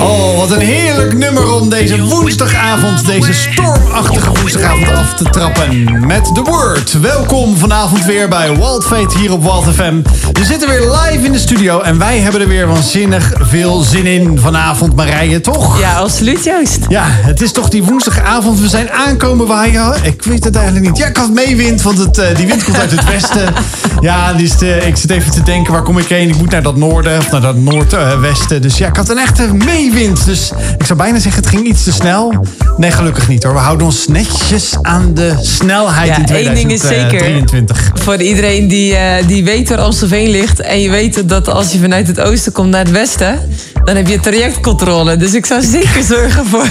Oh, wat een heerlijk nummer om deze woensdagavond, deze stormachtige woensdagavond af te trappen. Met The Word. Welkom vanavond weer bij Wild Fate hier op Wild FM. We zitten weer live in de studio en wij hebben er weer waanzinnig veel zin in vanavond, Marije, toch? Ja, absoluut Joost. Ja, het is toch die woensdagavond. We zijn aankomen waaien. Ik weet het eigenlijk niet. Ja, ik had meewind, want het, eh, die wind komt uit het westen. Ja, dus ik zit even te denken, waar kom ik heen? Ik moet naar dat noorden of naar dat noordwesten. dus ja, ik had een echte meewind. Dus ik zou bijna zeggen, het ging iets te snel. Nee, gelukkig niet hoor. We houden ons netjes aan de snelheid Ja, in één ding is zeker. 2023. Voor iedereen die, eh, die weet waar Amstelveen ligt. En je weet dat als je vanuit het oosten komt naar het westen. Dan heb je trajectcontrole. Dus ik zou zeker zorgen voor...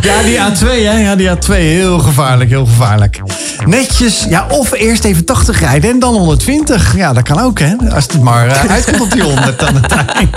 Ja, die A2, hè? Ja, die A2. Heel gevaarlijk, heel gevaarlijk. Netjes, ja, of eerst even 80 rijden en dan 120. Ja, dat kan ook, hè? Als het maar eh, uitkomt op die 100 aan het einde.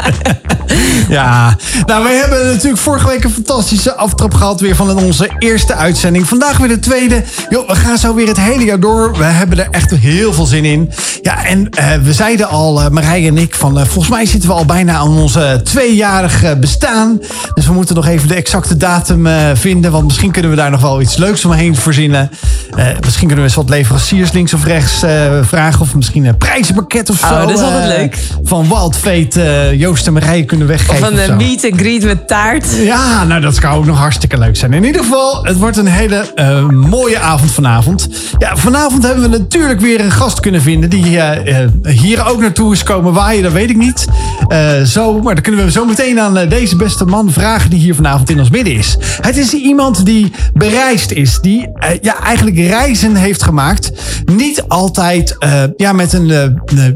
Ja, nou, we hebben natuurlijk vorige week een fantastische aftrap gehad weer van onze eerste uitzending. Vandaag weer de tweede. Yo, we gaan zo weer het hele jaar door. We hebben er echt heel veel zin in. Ja, en eh, we zeiden al, eh, Marije en ik, van eh, volgens mij zitten we al bijna aan onze tweejarig eh, bestaan. Dus we moeten nog even de exacte datum vinden. Want misschien kunnen we daar nog wel iets leuks omheen verzinnen. Eh, misschien kunnen we eens wat leveranciers links of rechts vragen. Of misschien een prijzenpakket of zo. Oh, dat is altijd leuk. Van Wild Fate, eh, Joost en Marije kunnen weggeven. Van of een zo. meet and greet met taart. Ja, nou dat zou ook nog hartstikke leuk zijn. In ieder geval, het wordt een hele eh, mooie avond vanavond. Ja, vanavond hebben we natuurlijk weer een gast kunnen vinden die eh, eh, hier ook naartoe is komen waaien, dat weet ik niet. Eh, zo, maar dan kunnen we zo meteen aan eh, deze beste man vragen die hier vanavond in ons midden is. Het is iemand die bereisd is, die eh, ja, eigenlijk reizen heeft gemaakt. Niet altijd eh, ja, met een, eh, eh,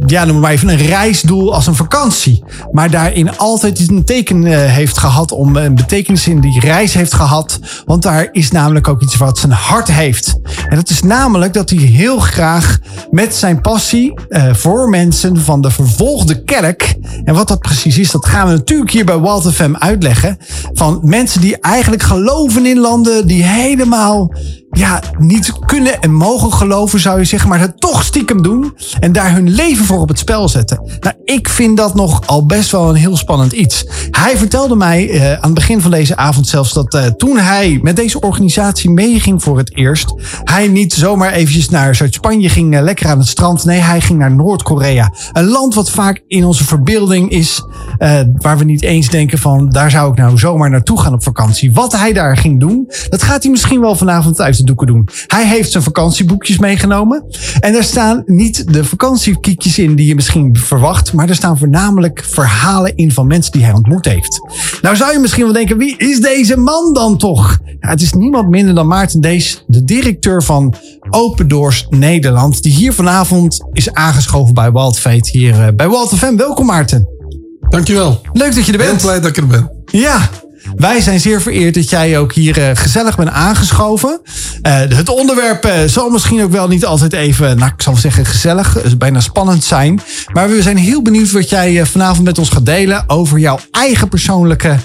ja, noem maar even een reisdoel als een vakantie. Maar daarin altijd een teken eh, heeft gehad om een betekenis in die reis heeft gehad. Want daar is namelijk ook iets wat zijn hart heeft. En dat is namelijk dat hij heel graag met zijn passie eh, voor mensen van de vervolgde kerk. En wat dat precies is, dat gaan we natuurlijk hier bij Walt FM uitleggen. Van mensen die eigenlijk geloven in landen die helemaal ja, niet kunnen en mogen geloven, zou je zeggen, maar het toch stiekem doen en daar hun leven voor op het spel zetten. Nou, ik vind dat nog al best wel een heel spannend iets. Hij vertelde mij eh, aan het begin van deze avond zelfs dat eh, toen hij met deze organisatie meeging voor het eerst, hij niet zomaar eventjes naar Zuid-Spanje ging, eh, lekker aan het strand. Nee, hij ging naar Noord-Korea. Een land wat vaak in onze verbeelding is, waar we niet eens denken van, daar zou ik nou zomaar naartoe gaan op vakantie. Wat hij daar ging doen, dat gaat hij misschien wel vanavond uit doeken doen. Hij heeft zijn vakantieboekjes meegenomen. En daar staan niet de vakantiekiekjes in die je misschien verwacht. Maar er staan voornamelijk verhalen in van mensen die hij ontmoet heeft. Nou zou je misschien wel denken, wie is deze man dan toch? Ja, het is niemand minder dan Maarten Dees, de directeur van Open Doors Nederland. Die hier vanavond is aangeschoven bij Wild Fate hier eh, bij Wild FM. Welkom Maarten. Dankjewel. Leuk dat je er Heel bent. blij dat ik er ben. Ja, wij zijn zeer vereerd dat jij ook hier eh, gezellig bent aangeschoven. Eh, het onderwerp eh, zal misschien ook wel niet altijd even, nou ik zal zeggen gezellig, bijna spannend zijn. Maar we zijn heel benieuwd wat jij vanavond met ons gaat delen over jouw eigen persoonlijke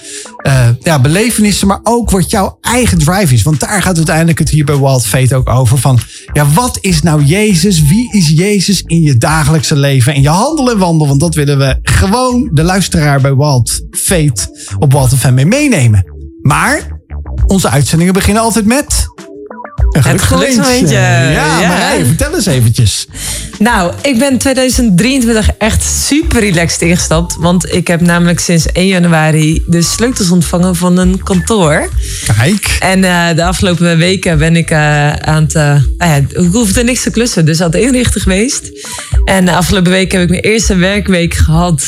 eh, ja, belevenissen, maar ook wat jouw eigen drive is. Want daar gaat uiteindelijk het hier bij Wild Fate ook over. Van ja, wat is nou Jezus? Wie is Jezus in je dagelijkse leven en je handel en wandel? Want dat willen we gewoon de luisteraar bij Wild Fate op Wild FM mee meenemen. Maar onze uitzendingen beginnen altijd met. Het geluksmomentje. Ja, Ja. Vertel eens eventjes. Nou, ik ben 2023 echt super relaxed ingestapt. Want ik heb namelijk sinds 1 januari de sleutels ontvangen van een kantoor. Kijk. En eh, de afgelopen weken ben ik eh, aan het... nou ja, ik hoefde niks te klussen, dus aan het inrichten geweest. En de afgelopen week heb ik mijn eerste werkweek gehad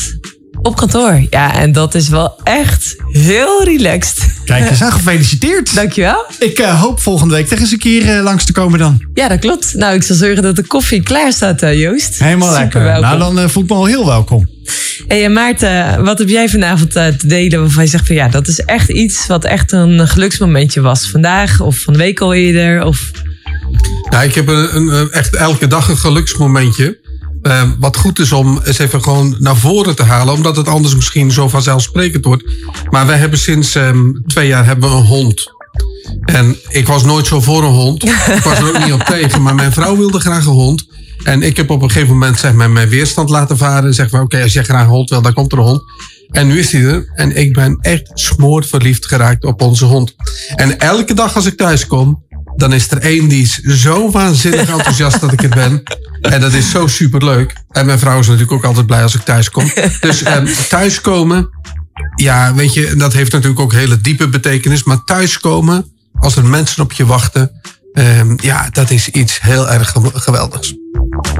op kantoor. Ja, en dat is wel echt heel relaxed. Kijk eens aan, gefeliciteerd. Dankjewel. Ik eh, hoop volgende week toch eens een keer eh, langs te komen dan. Ja, dat klopt. Nou, ik zal zorgen dat de koffie klaar staat, eh, Joost. Helemaal Super lekker. welkom. Nou, dan eh, voel ik me al heel welkom. Hey, en Maarten, wat heb jij vanavond eh, te delen waarvan je zegt van ja, dat is echt iets wat echt een geluksmomentje was vandaag of van de week al eerder? Of... Ja, ik heb een- een- echt elke dag een geluksmomentje. Eh, wat goed is om eens even gewoon naar voren te halen. Omdat het anders misschien zo vanzelfsprekend wordt. Maar wij hebben sinds ehm, twee jaar hebben we een hond. En ik was nooit zo voor een hond. Ik was er ook niet op tegen. Maar mijn vrouw wilde graag een hond. En ik heb op een gegeven moment zeg maar, mijn weerstand laten varen. Zeg maar, oké, als jij graag een hond wil, dan komt er een hond. En nu is hij er. En ik ben echt smoorverliefd geraakt op onze hond. En elke dag als ik thuis kom, dan is er één die is zo waanzinnig enthousiast dat ik er ben. En dat is zo superleuk. En mijn vrouw is natuurlijk ook altijd blij als ik thuis kom. Dus um, thuiskomen, ja, weet je, dat heeft natuurlijk ook hele diepe betekenis. Maar thuiskomen, als er mensen op je wachten, um, ja, dat is iets heel erg geweldigs.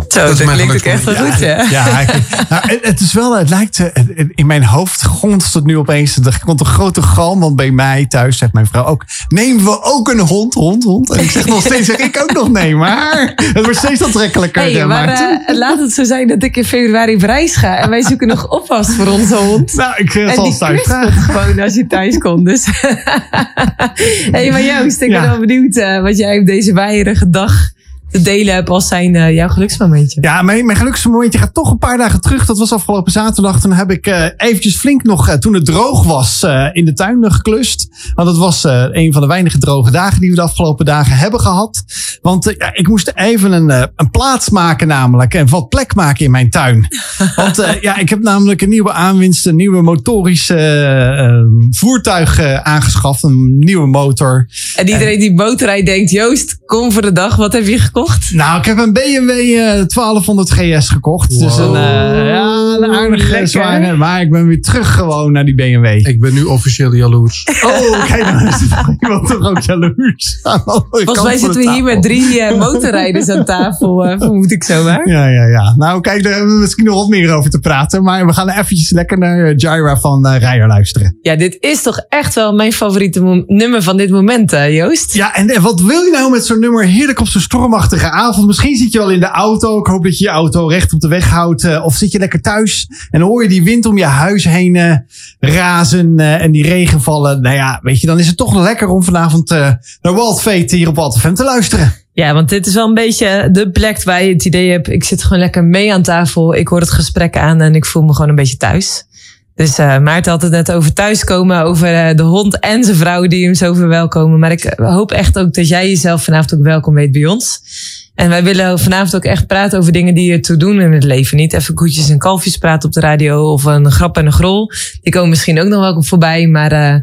Zo, dat, dat klinkt ook echt wel goed, hè? Ja, nou, het is wel, het lijkt, eh, in mijn hoofd gonst het nu opeens. Er komt een grote galm, want bij mij thuis zegt mijn vrouw ook, nemen we ook een hond, hond, hond. En ik zeg nog steeds, zeg ik ook nog nee, maar het wordt steeds aantrekkelijker. Hey, maar uh, laat het zo zijn dat ik in februari op reis ga en wij zoeken nog oppas voor onze hond. Nou, ik uh, zal thuis gewoon als je thuis komt, dus. hey, maar Joost, ik ben wel benieuwd uh, wat jij op deze waaierige dag te delen heb als zijn uh, jouw geluksmomentje. Ja, mijn, mijn geluksmomentje gaat toch een paar dagen terug. Dat was afgelopen zaterdag. Toen heb ik uh, eventjes flink nog, uh, toen het droog was, in de tuin geklust. Want het was een van de weinige droge dagen die we de afgelopen dagen hebben gehad. Want ja, ik moest even een, een plaats maken namelijk. En wat plek maken in mijn tuin. Want ja, ik heb namelijk een nieuwe aanwinst, een nieuwe motorische voertuig aangeschaft. Een nieuwe motor. En iedereen die motorrijdt denkt, Joost, kom voor de dag. Wat heb je gekocht? Nou, ik heb een BMW uh, 1200 GS gekocht. Wow. Dus een, uh, ja, een aardige. Maar ik ben weer terug gewoon naar die BMW. Ik ben nu officieel jaloers. Oh, kijk nou is iemand toch ook jaloers. Volgens mij zitten we hier met drie uh, motorrijders aan tafel, uh, vermoed ik zo maar. Ja, ja, ja. Nou, kijk, daar hebben we misschien nog wat meer over te praten. Maar we gaan eventjes lekker naar Jaira van uh, Rijer luisteren. Ja, dit is toch echt wel mijn favoriete nummer van dit moment, Joost? Ja, en, en wat wil je nou met zo'n nummer heerlijk op zo'n stormachtige avond. Misschien zit je wel in de auto. Ik hoop dat je je auto recht op de weg houdt. Uh, of zit je lekker thuis en hoor je die wind om je huis heen uh, razen uh, en die regen vallen. Nou ja, weet je, dan is het toch lekker om vanavond naar Walt hier op Walt te luisteren. Ja, want dit is wel een beetje de plek waar je het idee hebt. Ik zit gewoon lekker mee aan tafel. Ik hoor het gesprek aan en ik voel me gewoon een beetje thuis. Dus uh, Maarten had het net over thuiskomen, over de hond en zijn vrouw die hem zo verwelkomen. Maar ik hoop echt ook dat jij jezelf vanavond ook welkom weet bij ons. En wij willen vanavond ook echt praten over dingen die er toe doen in het leven. Niet even koetjes en kalfjes praten op de radio of een grap en een grol. Die komen misschien ook nog wel voorbij. Maar uh,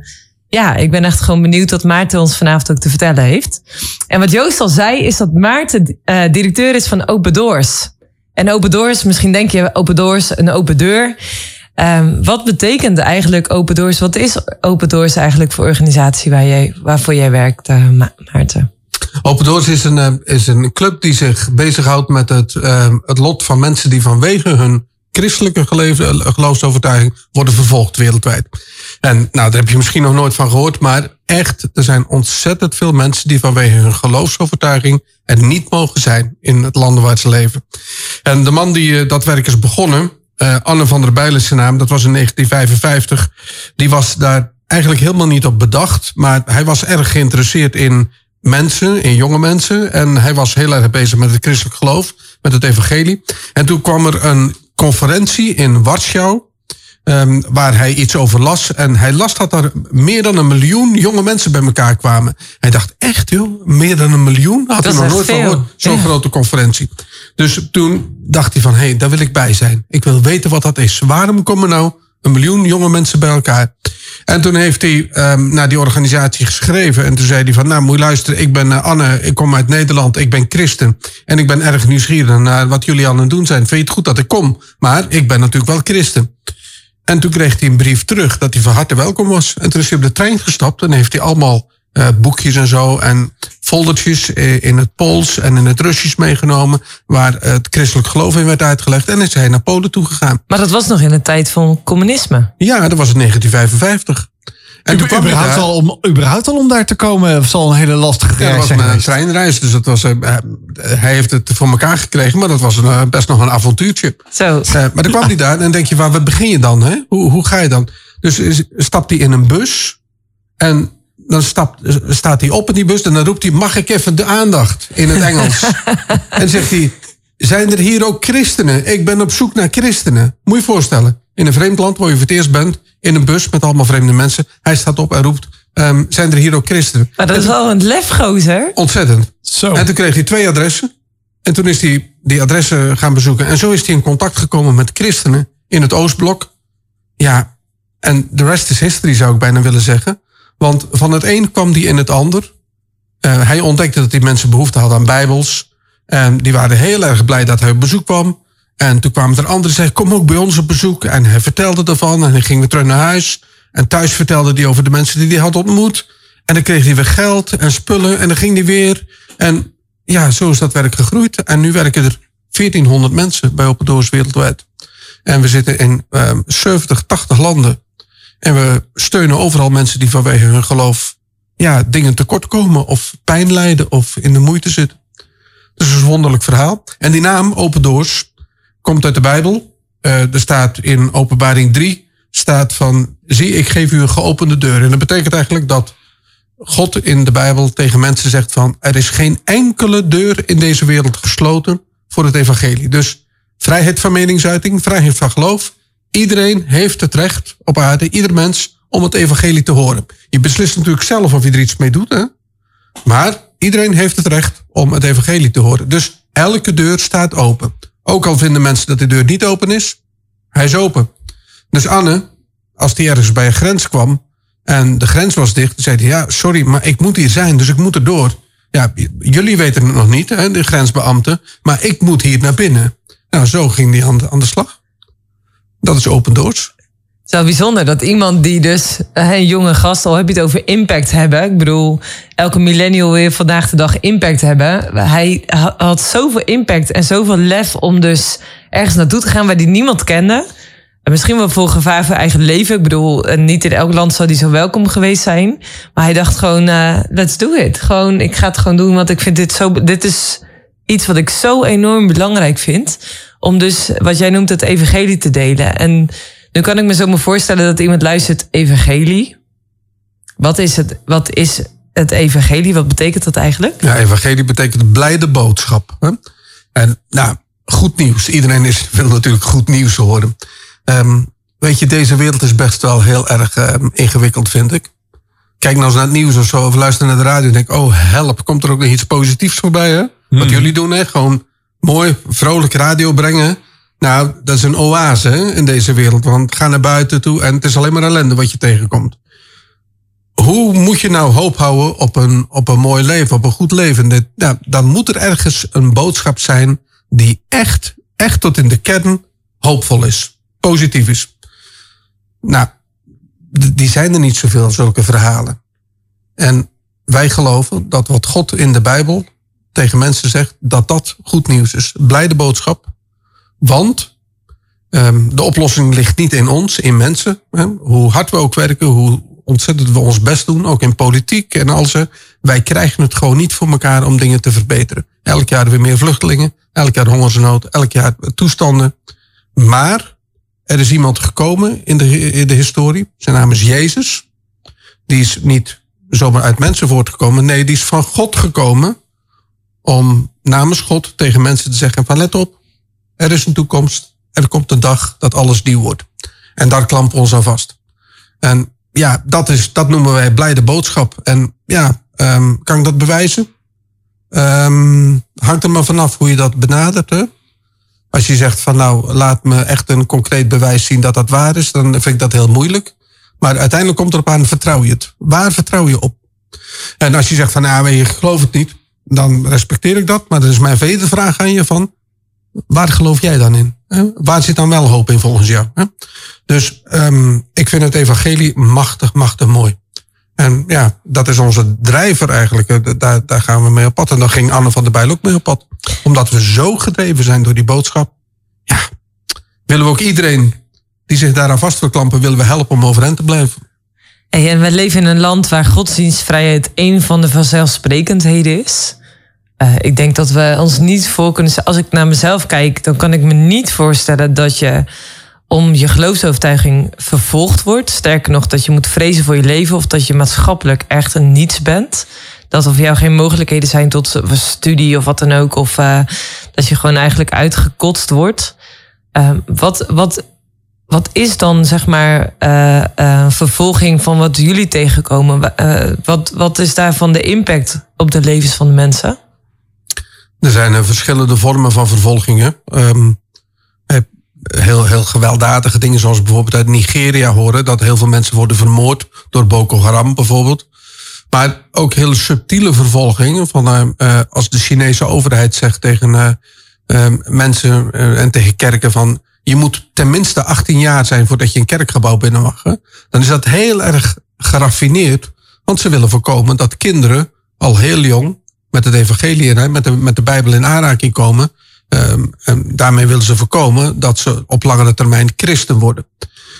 ja, ik ben echt gewoon benieuwd wat Maarten ons vanavond ook te vertellen heeft. En wat Joost al zei, is dat Maarten directeur is van Open Doors. En Open Doors, misschien denk je Open Doors, een open deur. Um, wat betekent eigenlijk Open Doors? Wat is Open Doors eigenlijk voor organisatie waar jij, waarvoor jij werkt, uh, Maarten? Open Doors is een, uh, is een club die zich bezighoudt met het, uh, het lot van mensen die vanwege hun christelijke geloofsovertuiging worden vervolgd wereldwijd. En nou, daar heb je misschien nog nooit van gehoord, maar echt, er zijn ontzettend veel mensen die vanwege hun geloofsovertuiging er niet mogen zijn in het landen waar ze leven. En de man die dat werk is begonnen, Anne van der Bijlen zijn naam, dat was in 1955. Die was daar eigenlijk helemaal niet op bedacht. Maar hij was erg geïnteresseerd in mensen, in jonge mensen. En hij was heel erg bezig met het christelijk geloof, met het evangelie. En toen kwam er een conferentie in Warschau. Um, waar hij iets over las. En hij las dat er meer dan een miljoen jonge mensen bij elkaar kwamen. Hij dacht, echt joh, meer dan een miljoen? Had hij nog nooit van gehoord. Zo'n grote conferentie. Dus toen dacht hij van, hé, hey, daar wil ik bij zijn. Ik wil weten wat dat is. Waarom komen nou een miljoen jonge mensen bij elkaar? En toen heeft hij um, naar die organisatie geschreven. En toen zei hij van, nou moet je luisteren, ik ben uh, Anne, ik kom uit Nederland, ik ben christen. En ik ben erg nieuwsgierig naar wat jullie aan het doen zijn. Vind je het goed dat ik kom? Maar ik ben natuurlijk wel christen. En toen kreeg hij een brief terug dat hij van harte welkom was. En toen is hij op de trein gestapt en heeft hij allemaal uh, boekjes en zo en foldertjes in het Pools en in het Russisch meegenomen, waar het christelijk geloof in werd uitgelegd. En is hij naar Polen toegegaan. Maar dat was nog in de tijd van communisme. Ja, dat was in 1955. En toen kwam überhaupt, al om, überhaupt al om daar te komen, zal een hele lastige reis ja, zijn. een treinreis, dus dat was, uh, hij heeft het voor elkaar gekregen, maar dat was een, uh, best nog een avontuurtje. Zo. Uh, maar dan kwam hij daar en dan denk je, waar begin je dan? Hè? Hoe, hoe ga je dan? Dus stapt hij in een bus en dan stapt, staat hij op in die bus en dan roept hij: Mag ik even de aandacht in het Engels? en zegt hij: Zijn er hier ook christenen? Ik ben op zoek naar christenen. Moet je je voorstellen, in een vreemd land waar je voor het eerst bent, in een bus met allemaal vreemde mensen. Hij staat op en roept: um, Zijn er hier ook christenen? Maar dat is wel een lefgozer. Ontzettend. Zo. En toen kreeg hij twee adressen. En toen is hij die adressen gaan bezoeken. En zo is hij in contact gekomen met christenen in het Oostblok. Ja, en de rest is history, zou ik bijna willen zeggen. Want van het een kwam die in het ander. Uh, hij ontdekte dat die mensen behoefte hadden aan bijbels. En die waren heel erg blij dat hij op bezoek kwam. En toen kwamen er anderen die zeiden, kom ook bij ons op bezoek. En hij vertelde ervan en hij ging weer terug naar huis. En thuis vertelde hij over de mensen die hij had ontmoet. En dan kreeg hij weer geld en spullen en dan ging hij weer. En ja, zo is dat werk gegroeid. En nu werken er 1400 mensen bij Open Doors wereldwijd. En we zitten in um, 70, 80 landen. En we steunen overal mensen die vanwege hun geloof ja, dingen tekort komen of pijn lijden of in de moeite zitten. Dus dat is een wonderlijk verhaal. En die naam Open Doors komt uit de Bijbel. Uh, er staat in Openbaring 3 staat van zie ik geef u een geopende deur. En dat betekent eigenlijk dat God in de Bijbel tegen mensen zegt van er is geen enkele deur in deze wereld gesloten voor het evangelie. Dus vrijheid van meningsuiting, vrijheid van geloof. Iedereen heeft het recht op aarde, ieder mens, om het evangelie te horen. Je beslist natuurlijk zelf of je er iets mee doet, hè? maar iedereen heeft het recht om het evangelie te horen. Dus elke deur staat open. Ook al vinden mensen dat de deur niet open is, hij is open. Dus Anne, als die ergens bij een grens kwam en de grens was dicht, zei hij, ja, sorry, maar ik moet hier zijn, dus ik moet er door. Ja, jullie weten het nog niet, hè, de grensbeambten, maar ik moet hier naar binnen. Nou, zo ging die aan de slag. Dat is open doors. Zo bijzonder dat iemand die dus, een jonge gast, al heb je het over impact hebben. Ik bedoel, elke millennial wil vandaag de dag impact hebben. Hij had zoveel impact en zoveel lef om dus ergens naartoe te gaan waar hij niemand kende. En misschien wel voor gevaar voor eigen leven. Ik bedoel, niet in elk land zou die zo welkom geweest zijn. Maar hij dacht gewoon, uh, let's do it. Gewoon, ik ga het gewoon doen, want ik vind dit zo, dit is iets wat ik zo enorm belangrijk vind. Om dus, wat jij noemt, het evangelie te delen. En nu kan ik me zo maar voorstellen dat iemand luistert, evangelie. Wat is het, wat is het evangelie? Wat betekent dat eigenlijk? Ja, evangelie betekent blijde boodschap. Hè? En nou, goed nieuws. Iedereen is, wil natuurlijk goed nieuws horen. Um, weet je, deze wereld is best wel heel erg um, ingewikkeld, vind ik. Kijk nou eens naar het nieuws of zo, of luister naar de radio en denk, oh help, komt er ook nog iets positiefs voorbij, hè? Wat hmm. jullie doen, hè? Gewoon mooi, vrolijk radio brengen. Nou, dat is een oase in deze wereld. Want ga naar buiten toe en het is alleen maar ellende wat je tegenkomt. Hoe moet je nou hoop houden op een, op een mooi leven, op een goed leven? Nou, dan moet er ergens een boodschap zijn die echt, echt tot in de kern hoopvol is, positief is. Nou, die zijn er niet zoveel, zulke verhalen. En wij geloven dat wat God in de Bijbel tegen mensen zegt, dat dat goed nieuws is. Blijde boodschap. Want um, de oplossing ligt niet in ons, in mensen. Hè? Hoe hard we ook werken, hoe ontzettend we ons best doen, ook in politiek en alles. Wij krijgen het gewoon niet voor elkaar om dingen te verbeteren. Elk jaar weer meer vluchtelingen, elk jaar hongersnood, elk jaar toestanden. Maar er is iemand gekomen in de, in de historie. Zijn naam is Jezus. Die is niet zomaar uit mensen voortgekomen. Nee, die is van God gekomen om namens God tegen mensen te zeggen van let op, er is een toekomst, er komt een dag dat alles nieuw wordt. En daar klampen we ons aan vast. En ja, dat, is, dat noemen wij blijde boodschap. En ja, um, kan ik dat bewijzen? Um, hangt er maar vanaf hoe je dat benadert. Hè? Als je zegt van nou, laat me echt een concreet bewijs zien dat dat waar is, dan vind ik dat heel moeilijk. Maar uiteindelijk komt erop aan, vertrouw je het? Waar vertrouw je op? En als je zegt van nou, je gelooft het niet, dan respecteer ik dat. Maar dan is mijn vraag aan je van, waar geloof jij dan in? Waar zit dan wel hoop in volgens jou? Dus um, ik vind het evangelie machtig, machtig mooi. En ja, dat is onze drijver eigenlijk. Daar, daar gaan we mee op pad. En dan ging Anne van der Bijl ook mee op pad. Omdat we zo gedreven zijn door die boodschap. Ja, willen we ook iedereen die zich daaraan vast wil klampen, willen we helpen om overeind te blijven. En we leven in een land waar godsdienstvrijheid een van de vanzelfsprekendheden is. Uh, ik denk dat we ons niet voor kunnen. Als ik naar mezelf kijk, dan kan ik me niet voorstellen dat je om je geloofsovertuiging vervolgd wordt. Sterker nog, dat je moet vrezen voor je leven of dat je maatschappelijk echt een niets bent. Dat er voor jou geen mogelijkheden zijn tot studie of wat dan ook. Of uh, dat je gewoon eigenlijk uitgekotst wordt. Uh, wat, wat, wat is dan zeg maar uh, vervolging van wat jullie tegenkomen? wat, wat is daarvan de impact op de levens van de mensen? Er zijn verschillende vormen van vervolgingen. Um, heel, heel gewelddadige dingen, zoals bijvoorbeeld uit Nigeria horen, dat heel veel mensen worden vermoord door Boko Haram bijvoorbeeld. Maar ook hele subtiele vervolgingen van als de Chinese overheid zegt tegen mensen en tegen kerken van je moet tenminste 18 jaar zijn voordat je een kerkgebouw binnen mag. Dan is dat heel erg geraffineerd, want ze willen voorkomen dat kinderen al heel jong met het evangelie en met de, met de Bijbel in aanraking komen. Um, en daarmee willen ze voorkomen dat ze op langere termijn christen worden.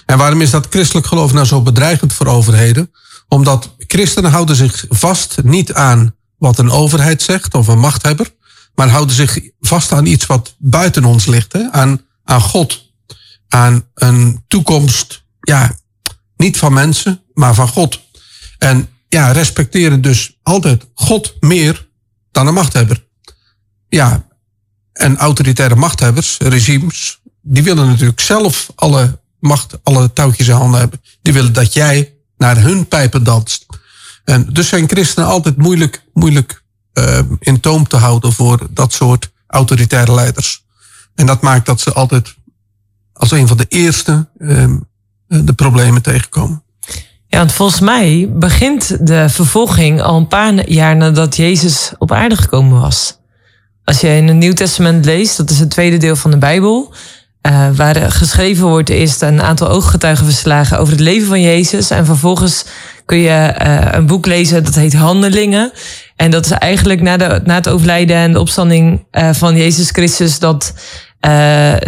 En waarom is dat christelijk geloof nou zo bedreigend voor overheden? Omdat christenen houden zich vast niet aan wat een overheid zegt of een machthebber, maar houden zich vast aan iets wat buiten ons ligt, hè? Aan, aan God, aan een toekomst, ja, niet van mensen, maar van God. En ja, respecteren dus altijd God meer dan een machthebber. Ja, en autoritaire machthebbers, regimes, die willen natuurlijk zelf alle macht, alle touwtjes in handen hebben. Die willen dat jij naar hun pijpen danst. En dus zijn christenen altijd moeilijk, moeilijk uh, in toom te houden voor dat soort autoritaire leiders. En dat maakt dat ze altijd als een van de eerste uh, de problemen tegenkomen. Ja, want volgens mij begint de vervolging al een paar jaar nadat Jezus op aarde gekomen was. Als je in het Nieuw Testament leest, dat is het tweede deel van de Bijbel, uh, waar geschreven wordt eerst een aantal ooggetuigenverslagen over het leven van Jezus. En vervolgens kun je uh, een boek lezen dat heet Handelingen. En dat is eigenlijk na, de, na het overlijden en de opstanding van Jezus Christus dat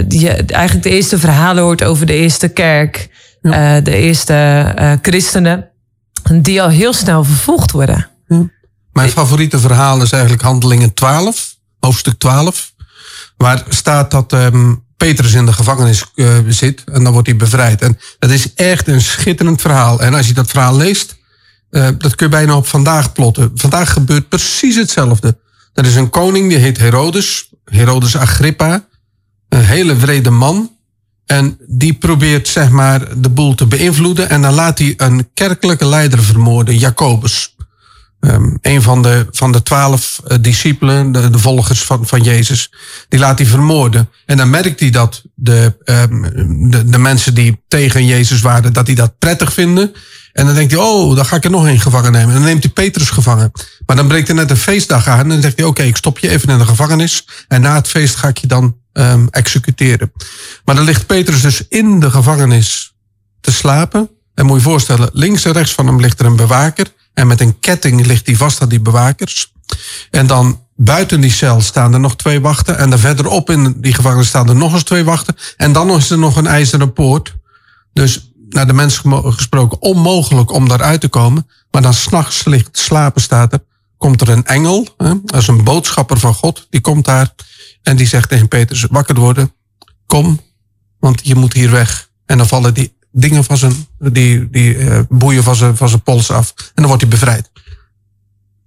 je eigenlijk de eerste verhalen hoort over de eerste kerk. Ja. de eerste christenen. Die al heel snel vervolgd worden. Ja. Mijn favoriete verhaal is eigenlijk Handelingen 12 hoofdstuk 12. Waar staat dat um, Petrus in de gevangenis uh, zit en dan wordt hij bevrijd. En dat is echt een schitterend verhaal. En als je dat verhaal leest, uh, dat kun je bijna op vandaag plotten. Vandaag gebeurt precies hetzelfde. Er is een koning die heet Herodes, Herodes Agrippa, een hele vrede man. En die probeert zeg maar de boel te beïnvloeden en dan laat hij een kerkelijke leider vermoorden, Jacobus. Um, een van de, van de twaalf uh, discipelen, de, volgers van, van Jezus, die laat hij vermoorden. En dan merkt hij dat de, um, de, de mensen die tegen Jezus waren, dat die dat prettig vinden. En dan denkt hij, oh, dan ga ik er nog één gevangen nemen. En dan neemt hij Petrus gevangen. Maar dan breekt er net een feestdag aan. En dan zegt hij, oké, ik stop je even in de gevangenis. En na het feest ga ik je dan um, executeren. Maar dan ligt Petrus dus in de gevangenis te slapen. En moet je voorstellen, links en rechts van hem ligt er een bewaker. En met een ketting ligt hij vast aan die bewakers. En dan buiten die cel staan er nog twee wachten. En dan verderop in die gevangenis staan er nog eens twee wachten. En dan is er nog een ijzeren poort. Dus naar de mensen gesproken onmogelijk om daaruit te komen. Maar dan s'nachts ligt slapen staat er. Komt er een engel, hè, als een boodschapper van God. Die komt daar en die zegt tegen Petrus wakker worden. Kom, want je moet hier weg. En dan vallen die dingen van zijn, die, die uh, boeien van zijn, van zijn pols af. En dan wordt hij bevrijd.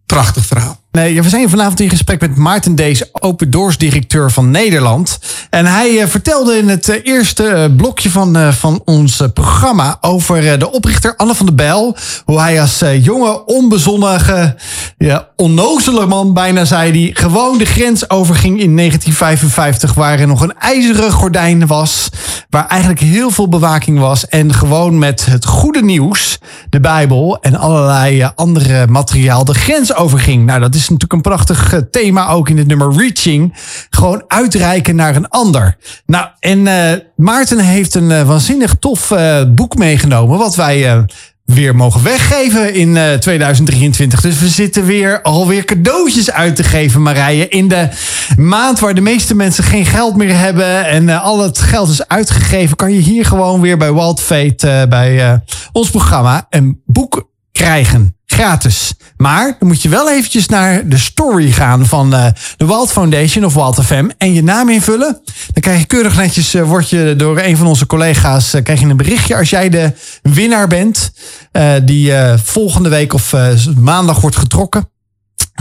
Prachtig verhaal. Nee, we zijn vanavond in gesprek met Maarten Dees, Open Doors directeur van Nederland. En hij uh, vertelde in het uh, eerste uh, blokje van, van ons programma over de oprichter Anne van der Bijl. Hoe hij als jonge, onbezonnige, ja, onnozele man bijna zei die gewoon de grens overging in 1955 waar er nog een ijzeren gordijn was. Waar eigenlijk heel veel bewaking was. En gewoon met het goede nieuws, de Bijbel en allerlei andere materiaal de grens overging. Nou, dat is is natuurlijk een prachtig eh, thema ook in het nummer Reaching. Gewoon uitreiken naar een ander. Nou, en uh, Maarten heeft een uh, waanzinnig tof boek meegenomen. Wat wij weer mogen weggeven in 2023. Dus we zitten weer alweer cadeautjes uit te geven, Marije. In de maand waar de meeste mensen geen geld meer hebben en al het geld is uitgegeven, kan je hier gewoon weer bij Wild Fate, bij ons programma, een boek krijgen. Gratis. Maar dan moet je wel eventjes naar de story gaan van uh, de Wild Foundation of Wild FM en je naam invullen. Dan krijg je keurig netjes, uh, word je door een van onze collega's, uh, krijg je een berichtje als jij de winnaar bent. die volgende week of maandag wordt getrokken.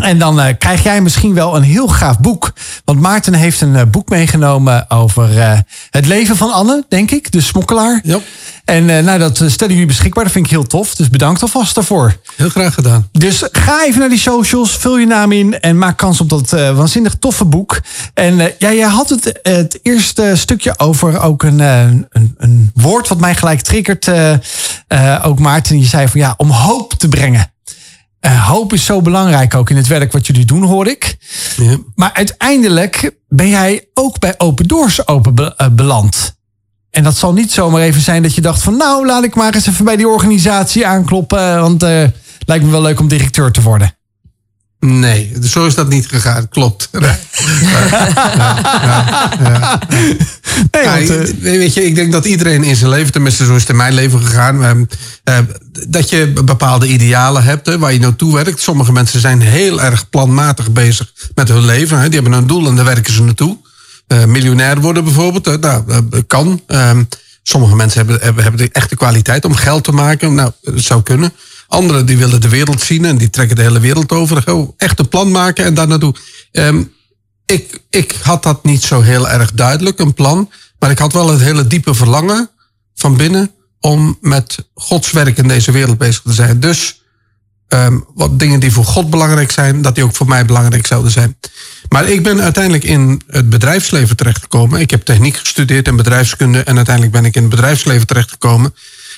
En dan eh, krijg jij misschien wel een heel gaaf boek. Want Maarten heeft een eh, boek meegenomen over eh, het leven van Anne, denk ik, de smokkelaar. Ja. En nou, dat stellen jullie beschikbaar. Dat vind ik heel tof. Dus bedankt alvast daarvoor. Heel graag gedaan. Dus ga even naar die socials, vul je naam in en maak kans op dat waanzinnig toffe boek. En ja, jij had het, het eerste stukje over ook een, een, een woord wat mij gelijk triggert. ook Maarten, je zei van ja, om hoop te brengen. Eh, hoop is zo belangrijk ook in het werk wat jullie doen, hoor ik. Ja. Maar uiteindelijk ben jij ook bij Open Doors open be- eh, beland. En dat zal niet zomaar even zijn dat je dacht van... nou, laat ik maar eens even bij die organisatie aankloppen... want eh lijkt me wel leuk om directeur te worden. Nee, zo is dat niet gegaan. Klopt. Ja, Nee, Ja, want, eh, weet je, ik denk dat iedereen in zijn leven, tenminste zo is het in mijn leven gegaan, ehm, eh, dat je bepaalde idealen hebt hè, waar je naartoe werkt. Sommige mensen zijn heel erg planmatig bezig met hun leven. Hè. Die hebben een doel en daar werken ze naartoe. Eh, miljonair worden bijvoorbeeld, nou, dat kan. Ehm, sommige mensen hebben, hebben, hebben de echte kwaliteit om geld te maken. Nou, dat zou kunnen. Anderen die willen de wereld zien en die trekken de hele wereld over. Echt een plan maken en daar naartoe. Ehm, ik, ik had dat niet zo heel erg duidelijk, een plan. Maar ik had wel het hele diepe verlangen van binnen om met Gods werk in deze wereld bezig te zijn. Dus ehm, wat dingen die voor God belangrijk zijn, dat die ook voor mij belangrijk zouden zijn. Maar ik ben uiteindelijk in het bedrijfsleven terechtgekomen. Ik heb techniek gestudeerd en bedrijfskunde en uiteindelijk ben ik in het bedrijfsleven terechtgekomen.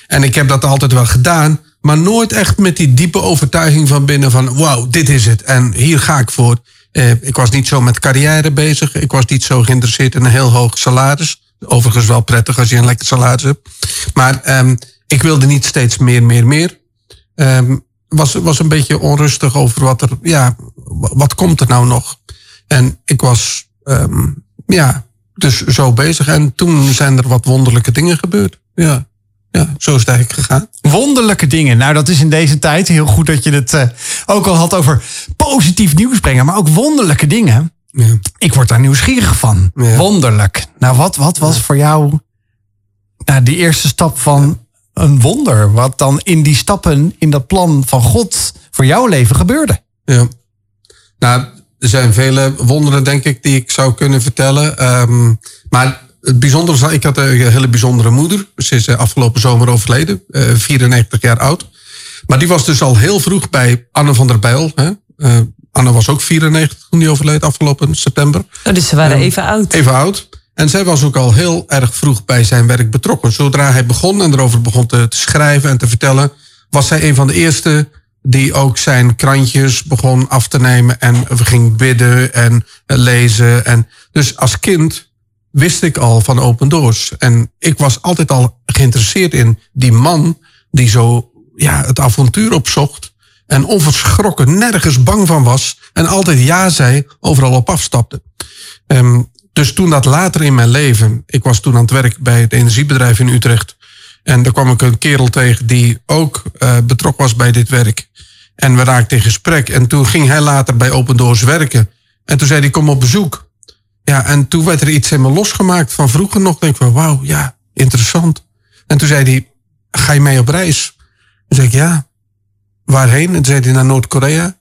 En ik heb dat altijd wel gedaan, maar nooit echt met die diepe overtuiging van binnen van wauw, dit is het en hier ga ik voor. Eh, ik was niet zo met carrière bezig. Ik was niet zo geïnteresseerd in een heel hoog salaris. Overigens wel prettig als je een lekker salaris hebt. Maar ehm, ik wilde niet steeds meer, meer, meer. Ehm, was, was een beetje onrustig over wat er, ja, wat komt er nou nog? En ik was, ehm, ja, dus zo bezig. En toen zijn er wat wonderlijke dingen gebeurd. Ja, ja zo is het eigenlijk gegaan. Wonderlijke dingen. Nou, dat is in deze tijd heel goed dat je het eh, ook al had over positief nieuws brengen, maar ook wonderlijke dingen. Ja. Ik word daar nieuwsgierig van. Ja. Wonderlijk. Nou, wat, wat was voor jou nou, die eerste stap van een wonder? Wat dan in die stappen, in dat plan van God voor jouw leven gebeurde? Ja. Nou, er zijn vele wonderen, denk ik, die ik zou kunnen vertellen. Ehm, maar het bijzondere was, ik had een hele bijzondere moeder. Ze is eh, afgelopen zomer overleden, eh, 94 jaar oud. Maar die was dus al heel vroeg bij Anne van der Bijl. Hè? Eh, Anne was ook 94 toen die overleed, afgelopen september. Oh, dus ze waren even oud. Even oud. En zij was ook al heel erg vroeg bij zijn werk betrokken. Zodra hij begon en erover begon te, te schrijven en te vertellen, was zij een van de eerste die ook zijn krantjes begon af te nemen en ging bidden en lezen. En dus als kind wist ik al van Open Doors. En ik was altijd al geïnteresseerd in die man die zo ja, het avontuur opzocht. En onverschrokken, nergens bang van was. En altijd ja zei, overal op afstapte. Ehm, dus toen dat later in mijn leven, ik was toen aan het werk bij het energiebedrijf in Utrecht. En daar kwam ik een kerel tegen die ook uh, betrokken was bij dit werk. En we raakten in gesprek. En toen ging hij later bij Open Doors werken. En toen zei hij, kom op bezoek. Ja, en toen werd er iets in me losgemaakt van vroeger nog. Denk ik van, wauw, ja, interessant. En toen zei hij, ga je mee op reis? Toen zei ik, ja. Waarheen? En toen zei hij, naar Noord-Korea.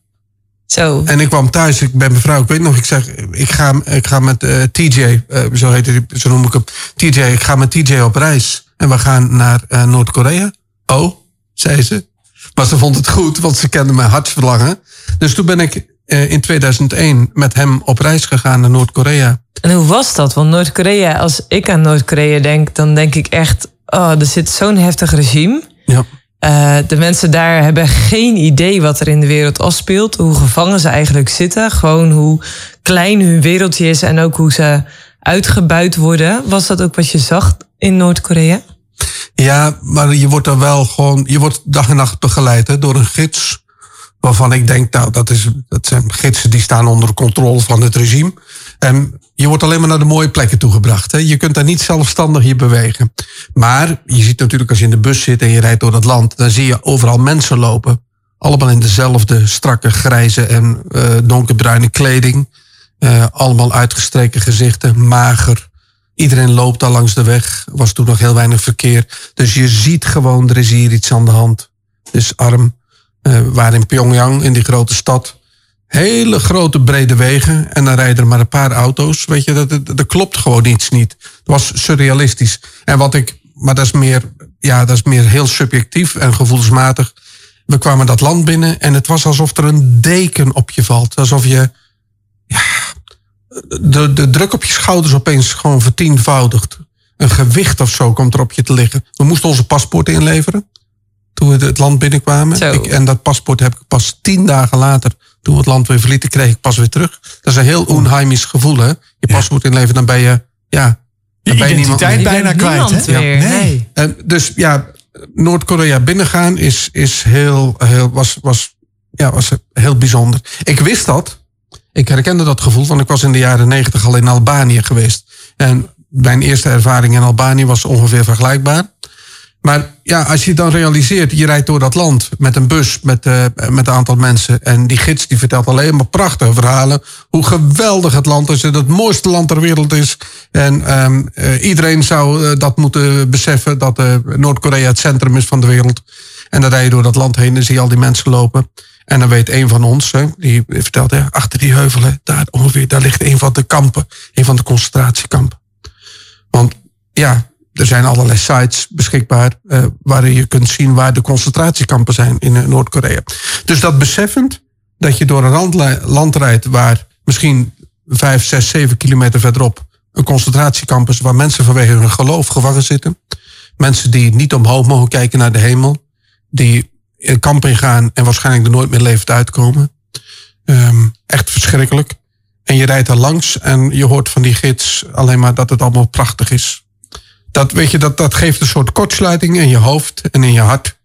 Zo. En ik kwam thuis, ik ben mevrouw, ik weet nog, ik zeg, ik ga, ik ga met uh, TJ, uh, zo heet hij, zo noem ik hem, TJ, ik ga met TJ op reis. En we gaan naar uh, Noord-Korea. Oh, zei ze. Maar ze vond het goed, want ze kende mijn hartsverlangen. Dus toen ben ik in 2001 met hem op reis gegaan naar Noord-Korea. En hoe was dat? Want Noord-Korea, als ik aan Noord-Korea denk, dan denk ik echt, oh, er zit zo'n heftig regime. Ja. Uh, de mensen daar hebben geen idee wat er in de wereld afspeelt. Hoe gevangen ze eigenlijk zitten. Gewoon hoe klein hun wereldje is en ook hoe ze uitgebuit worden. Was dat ook wat je zag in Noord-Korea? Ja, maar je wordt er wel gewoon, je wordt dag en nacht begeleid hè, door een gids. Waarvan ik denk, nou, dat, is, dat zijn gidsen die staan onder controle van het regime. En je wordt alleen maar naar de mooie plekken toegebracht. Hè. Je kunt daar niet zelfstandig je bewegen. Maar je ziet natuurlijk als je in de bus zit en je rijdt door het land, dan zie je overal mensen lopen. Allemaal in dezelfde strakke, grijze en uh, donkerbruine kleding. Uh, allemaal uitgestreken gezichten, mager. Iedereen loopt daar langs de weg. Was toen nog heel weinig verkeer. Dus je ziet gewoon, er is hier iets aan de hand. Dus arm. Uh, waar in Pyongyang, in die grote stad, hele grote brede wegen en dan rijden er maar een paar auto's. Weet je, dat, dat, dat klopt gewoon iets niet. Het was surrealistisch. En wat ik, maar dat is meer, ja, dat is meer heel subjectief en gevoelsmatig. We kwamen dat land binnen en het was alsof er een deken op je valt. Alsof je, ja, de, de druk op je schouders opeens gewoon vertienvoudigt. Een gewicht of zo komt er op je te liggen. We moesten onze paspoort inleveren toen we het land binnenkwamen. Ik, en dat paspoort heb ik pas tien dagen later, toen we het land weer verlieten, kreeg ik pas weer terug. Dat is een heel onheimisch gevoel, hè? Je paspoort inleveren, dan ben je, ja, Je dan ben je niemand identiteit. Je bijna kwijt. niemand hè? meer. Nee. En dus ja, Noord-Korea binnengaan is, is heel, heel, was, was, ja, was heel bijzonder. Ik wist dat. Ik herkende dat gevoel, want ik was in de jaren negentig al in Albanië geweest. En mijn eerste ervaring in Albanië was ongeveer vergelijkbaar. Maar ja, als je dan realiseert, je rijdt door dat land met een bus met, eh, met een aantal mensen. En die gids die vertelt alleen maar prachtige verhalen. Hoe geweldig het land is en het mooiste land ter wereld is. En ehm, eh, iedereen zou eh, dat moeten beseffen, dat Noord-Korea het centrum is van de wereld. En dan rij je door dat land heen en zie je al die mensen lopen. En dan weet een van ons, die vertelt, achter die heuvelen, daar ongeveer, daar ligt een van de kampen. Een van de concentratiekampen. Want ja, er zijn allerlei sites beschikbaar eh, waarin je kunt zien waar de concentratiekampen zijn in eh, Noord-Korea. Dus dat beseffend dat je door een land rijdt waar misschien vijf, zes, zeven kilometer verderop een concentratiekamp is waar mensen vanwege hun geloof gevangen zitten. Mensen die niet omhoog mogen kijken naar de hemel. Die een kamp ingaan en waarschijnlijk er nooit meer levend uitkomen. Ehm, echt verschrikkelijk. En je rijdt er langs en je hoort van die gids alleen maar dat het allemaal prachtig is. Dat, weet je, dat, dat geeft een soort kortsluiting in je hoofd en in je hart.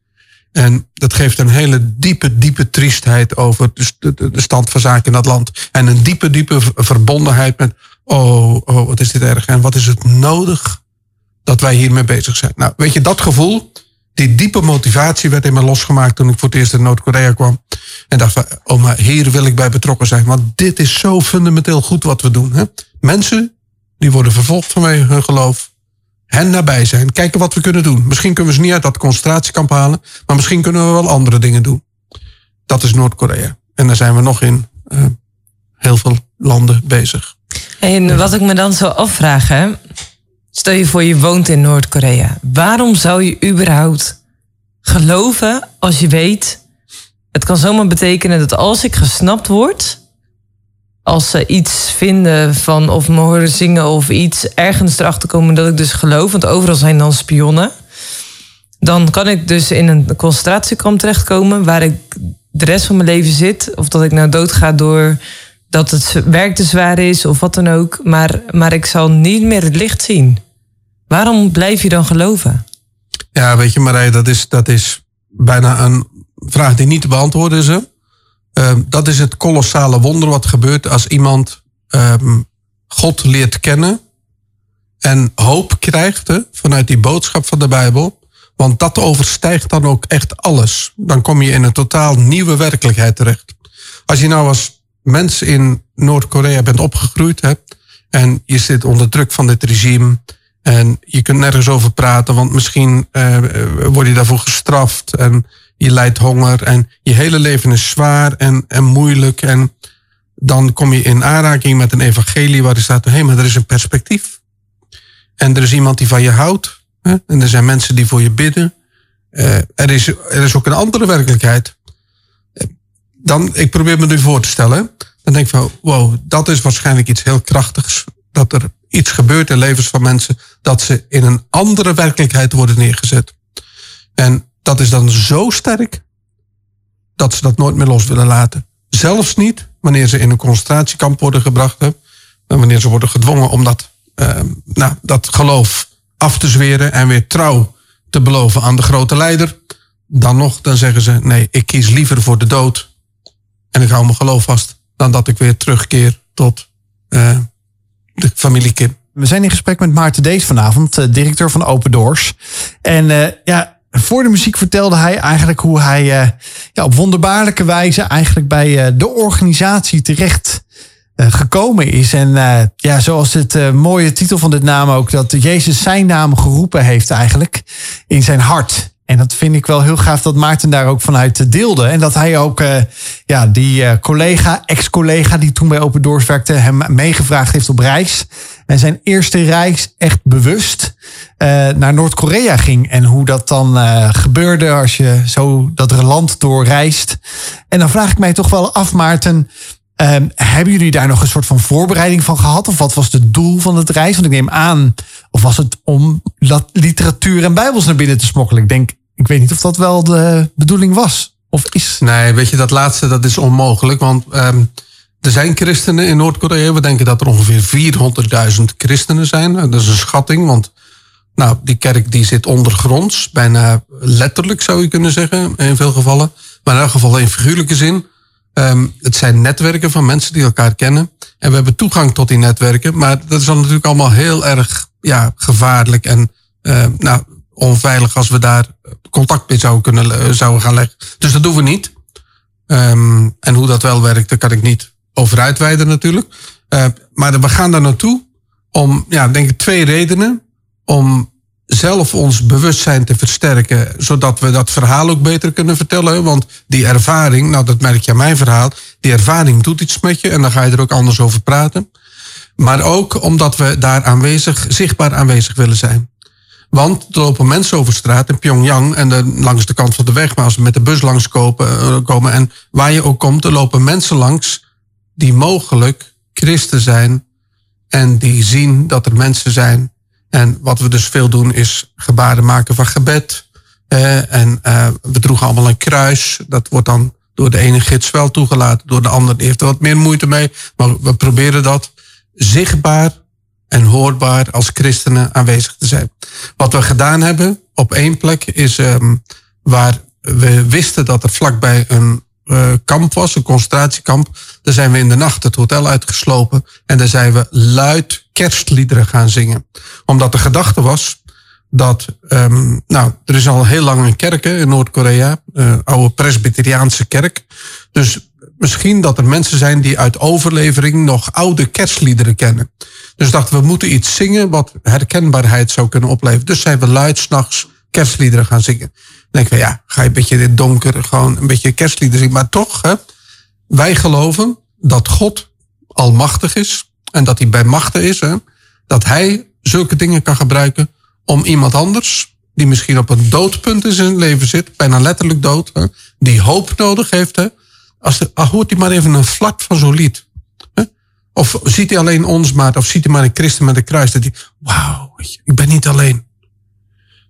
En dat geeft een hele diepe, diepe triestheid over de, de, stand van zaken in dat land. En een diepe, diepe verbondenheid met, oh, oh, wat is dit erg. En wat is het nodig dat wij hiermee bezig zijn. Nou, weet je, dat gevoel, die diepe motivatie werd in me losgemaakt toen ik voor het eerst in Noord-Korea kwam. En dacht oh, maar hier wil ik bij betrokken zijn. Want dit is zo fundamenteel goed wat we doen. Hè? Mensen, die worden vervolgd vanwege hun geloof. Hen nabij zijn. Kijken wat we kunnen doen. Misschien kunnen we ze niet uit dat concentratiekamp halen. Maar misschien kunnen we wel andere dingen doen. Dat is Noord-Korea. En daar zijn we nog in eh, heel veel landen bezig. En wat ik me dan zo afvraag, hè? stel je voor je woont in Noord-Korea. Waarom zou je überhaupt geloven als je weet... het kan zomaar betekenen dat als ik gesnapt word... als ze iets vinden van of me horen zingen of iets... ergens erachter komen dat ik dus geloof... want overal zijn dan spionnen... dan kan ik dus in een concentratiekamp terechtkomen... waar ik de rest van mijn leven zit... of dat ik nou doodga door dat het werk te zwaar is of wat dan ook. Maar, maar ik zal niet meer het licht zien. Waarom blijf je dan geloven? Ja, weet je, Marij, dat is, dat is bijna een vraag die niet te beantwoorden is. Hè? Ehm, dat is het kolossale wonder wat gebeurt als iemand ehm, God leert kennen en hoop krijgt vanuit die boodschap van de Bijbel. Want dat overstijgt dan ook echt alles. Dan kom je in een totaal nieuwe werkelijkheid terecht. Als je nou als mens in Noord-Korea bent opgegroeid hè, en je zit onder druk van dit regime en je kunt nergens over praten, want misschien eh, word je daarvoor gestraft en je lijdt honger en je hele leven is zwaar en, en moeilijk. En dan kom je in aanraking met een evangelie waar er staat, hé, hey, maar er is een perspectief. En er is iemand die van je houdt. Hè? En er zijn mensen die voor je bidden. Eh, er, is, er is ook een andere werkelijkheid. Dan, ik probeer me nu voor te stellen. Dan denk ik van, wow, dat is waarschijnlijk iets heel krachtigs. Dat er iets gebeurt in levens van mensen. Dat ze in een andere werkelijkheid worden neergezet. En dat is dan zo sterk. Dat ze dat nooit meer los willen laten. Zelfs niet wanneer ze in een concentratiekamp worden gebracht. En wanneer ze worden gedwongen om dat, uh, nou, dat geloof af te zweren. En weer trouw te beloven aan de grote leider. Dan nog, dan zeggen ze, nee, ik kies liever voor de dood. En ik hou mijn geloof vast. Dan dat ik weer terugkeer tot uh, de familie Kim. We zijn in gesprek met Maarten Dees vanavond, uh, directeur van Open Doors. En uh, ja, voor de muziek vertelde hij eigenlijk hoe hij uh, ja, op wonderbaarlijke wijze eigenlijk bij uh, de organisatie terecht uh, gekomen is. En ja, zoals het mooie titel van dit naam ook, dat Jezus zijn naam geroepen heeft eigenlijk in zijn hart. En dat vind ik wel heel gaaf dat Maarten daar ook vanuit deelde. En dat hij ook ja, die collega, ex-collega die toen bij Open Doors werkte, hem meegevraagd heeft op reis. En zijn eerste reis echt bewust uh, naar Noord-Korea ging. En hoe dat dan gebeurde als je zo dat land doorreist. En dan vraag ik mij toch wel af, Maarten. Um, hebben jullie daar nog een soort van voorbereiding van gehad? Of wat was het doel van het reis? Want ik neem aan, of was het om literatuur en bijbels naar binnen te smokkelen? Ik denk, ik weet niet of dat wel de bedoeling was. Of is. Nee, weet je, dat laatste dat is onmogelijk. Want um, er zijn christenen in Noord-Korea. We denken dat er ongeveer 400.000 christenen zijn. Dat is een schatting, want nou, die kerk die zit ondergronds. Bijna letterlijk zou je kunnen zeggen, in veel gevallen. Maar in elk geval in figuurlijke zin. Um, het zijn netwerken van mensen die elkaar kennen. En we hebben toegang tot die netwerken. Maar dat is dan natuurlijk allemaal heel erg ja, gevaarlijk en uh, nou, onveilig als we daar contact mee zouden, kunnen, uh, zouden gaan leggen. Dus dat doen we niet. Um, en hoe dat wel werkt, daar kan ik niet over uitweiden natuurlijk. Uh, maar we gaan daar naartoe om, ja, denk ik, twee redenen. Om zelf ons bewustzijn te versterken, zodat we dat verhaal ook beter kunnen vertellen. Want die ervaring, nou dat merk je aan mijn verhaal, die ervaring doet iets met je en dan ga je er ook anders over praten. Maar ook omdat we daar aanwezig, zichtbaar aanwezig willen zijn. Want er lopen mensen over straat in Pyongyang en langs de kant van de weg, maar als we met de bus langs kopen, uh, komen en waar je ook komt, er lopen mensen langs die mogelijk christen zijn en die zien dat er mensen zijn en wat we dus veel doen is gebaren maken van gebed. Eh, en uh, we droegen allemaal een kruis. Dat wordt dan door de ene gids wel toegelaten, door de ander heeft er wat meer moeite mee. Maar we proberen dat zichtbaar en hoorbaar als christenen aanwezig te zijn. Wat we gedaan hebben op één plek is um, waar we wisten dat er vlakbij een kamp was, een concentratiekamp. Daar zijn we in de nacht het hotel uitgeslopen en daar zijn we luid kerstliederen gaan zingen. Omdat de gedachte was dat, um, nou, er is al heel lang een kerk in Noord-Korea, uh, oude presbyteriaanse kerk. Dus misschien dat er mensen zijn die uit overlevering nog oude kerstliederen kennen. Dus dachten we moeten iets zingen wat herkenbaarheid zou kunnen opleveren. Dus zijn we luid s'nachts kerstliederen gaan zingen. Denk ik, ja, ga je een beetje het donker gewoon een beetje kerstliederen zingen. Maar toch, hè, wij geloven dat God almachtig is en dat hij bij machten is. Hè, dat hij zulke dingen kan gebruiken om iemand anders, die misschien op een doodpunt in zijn leven zit, bijna letterlijk dood, die hoop nodig heeft. Hè, als de, ah, hoort hij maar even een vlak van zo'n lied. Hè? Of ziet hij alleen ons maar, of ziet hij maar een christen met een kruis. Dat hij, wauw, ik ben niet alleen.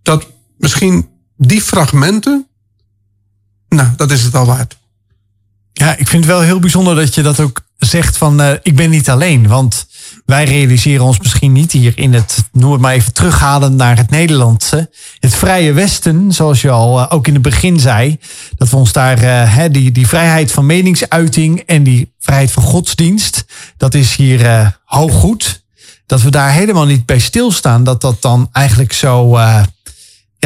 Dat misschien die fragmenten, nou, dat is het al waard. Ja, ik vind het wel heel bijzonder dat je dat ook zegt van uh, ik ben niet alleen. Want wij realiseren ons misschien niet hier in het, noem het maar even terughalen naar het Nederlandse. Het vrije Westen, zoals je al uh, ook in het begin zei. Dat we ons daar, uh, die, die vrijheid van meningsuiting en die vrijheid van godsdienst, dat is hier hoog goed. Dat we daar helemaal niet bij stilstaan. Dat dat dan eigenlijk zo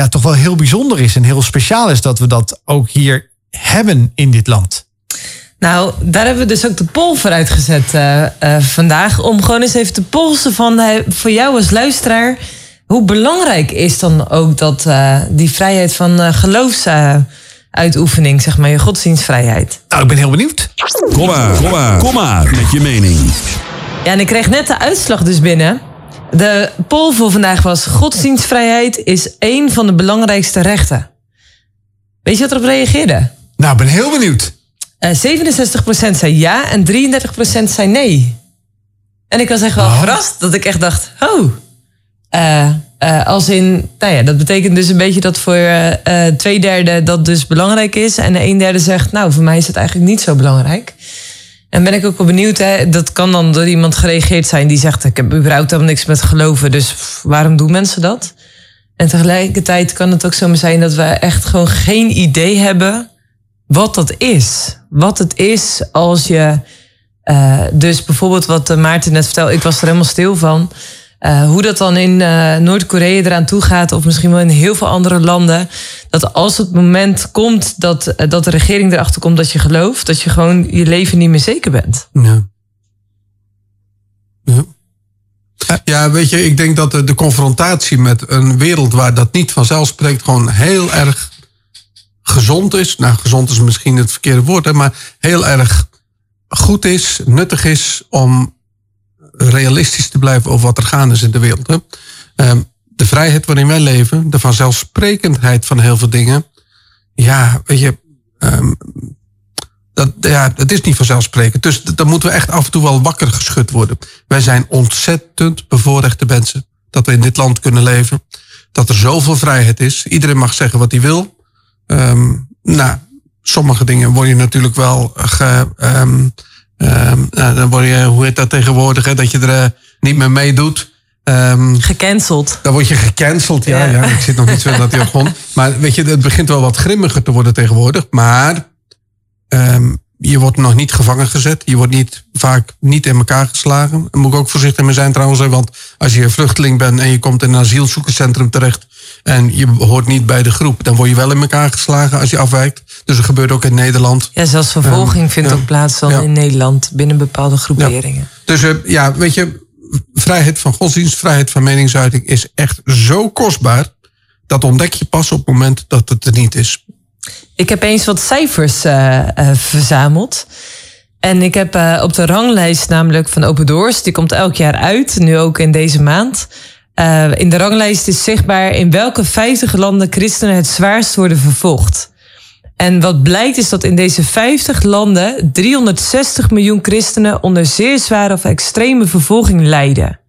ja, toch wel heel bijzonder is en heel speciaal is dat we dat ook hier hebben in dit land. Nou, daar hebben we dus ook de pol voor uitgezet uh, uh, vandaag. Om gewoon eens even te polsen van uh, voor jou als luisteraar. Hoe belangrijk is dan ook dat die vrijheid van geloofsuitoefening, zeg maar, je godsdienstvrijheid? Nou, ik ben heel benieuwd. Kom maar, kom maar, kom maar met je mening. Ja, en ik kreeg net de uitslag dus binnen. De poll voor vandaag was: godsdienstvrijheid is één van de belangrijkste rechten. Weet je wat erop reageerde? Nou, ik ben heel benieuwd. Uh, 67% zei ja en 33% zei nee. En ik was echt wel oh. verrast dat ik echt dacht: oh. Uh, uh, als in, nou ja, dat betekent dus een beetje dat voor twee derde dat dus belangrijk is. En een derde zegt, nou, voor mij is het eigenlijk niet zo belangrijk. En ben ik ook wel benieuwd, hè, dat kan dan door iemand gereageerd zijn die zegt: Ik heb überhaupt helemaal niks met geloven, dus waarom doen mensen dat? En tegelijkertijd kan het ook zo zijn dat we echt gewoon geen idee hebben wat dat is. Wat het is als je. Uh, dus bijvoorbeeld wat Maarten net vertelde, ik was er helemaal stil van. Uh, hoe dat dan in uh, Noord-Korea eraan toe gaat, of misschien wel in heel veel andere landen. Dat als het moment komt dat, uh, dat de regering erachter komt dat je gelooft, dat je gewoon je leven niet meer zeker bent. Ja. ja. Ja, weet je, ik denk dat de, de confrontatie met een wereld waar dat niet vanzelf spreekt, gewoon heel erg gezond is. Nou, gezond is misschien het verkeerde woord, hè, maar heel erg goed is, nuttig is om realistisch te blijven over wat er gaande is in de wereld. Hè. Ehm, de vrijheid waarin wij leven, de vanzelfsprekendheid van heel veel dingen. Ja, weet je, ehm, dat, ja, het is niet vanzelfsprekend. Dus dan moeten we echt af en toe wel wakker geschud worden. Wij zijn ontzettend bevoorrechte mensen. Dat we in dit land kunnen leven. Dat er zoveel vrijheid is. Iedereen mag zeggen wat hij wil. Ehm, nou, sommige dingen word je natuurlijk wel ge, ehm, nou, dan word je, hoe heet dat tegenwoordig, hè, dat je er eh, niet meer meedoet. Ehm, Gecanceld. dan word je gecanceld. Ja, Ja. ja. ik zit nog niet zo in dat jargon. Maar weet je, het begint wel wat grimmiger te worden tegenwoordig. Maar ehm, je wordt nog niet gevangen gezet. Je wordt niet, vaak niet in elkaar geslagen. Daar moet ik ook voorzichtig mee zijn trouwens. hè, Want als je een vluchteling bent en je komt in een asielzoekerscentrum terecht. En je hoort niet bij de groep. Dan word je wel in elkaar geslagen als je afwijkt. Dus dat gebeurt ook in Nederland. Ja, zelfs vervolging vindt ja. ook plaats dan Ja. in Nederland binnen bepaalde groeperingen. Dus eh, ja, weet je, vrijheid van godsdienst, vrijheid van meningsuiting is echt zo kostbaar. Dat ontdek je pas op het moment dat het er niet is. Ik heb eens wat cijfers eh, eh, verzameld. En ik heb op de ranglijst namelijk van Open Doors, die komt elk jaar uit, nu ook in deze maand. In de ranglijst is zichtbaar in welke 50 landen christenen het zwaarst worden vervolgd. En wat blijkt is dat in deze 50 landen 360 miljoen christenen onder zeer zware of extreme vervolging lijden.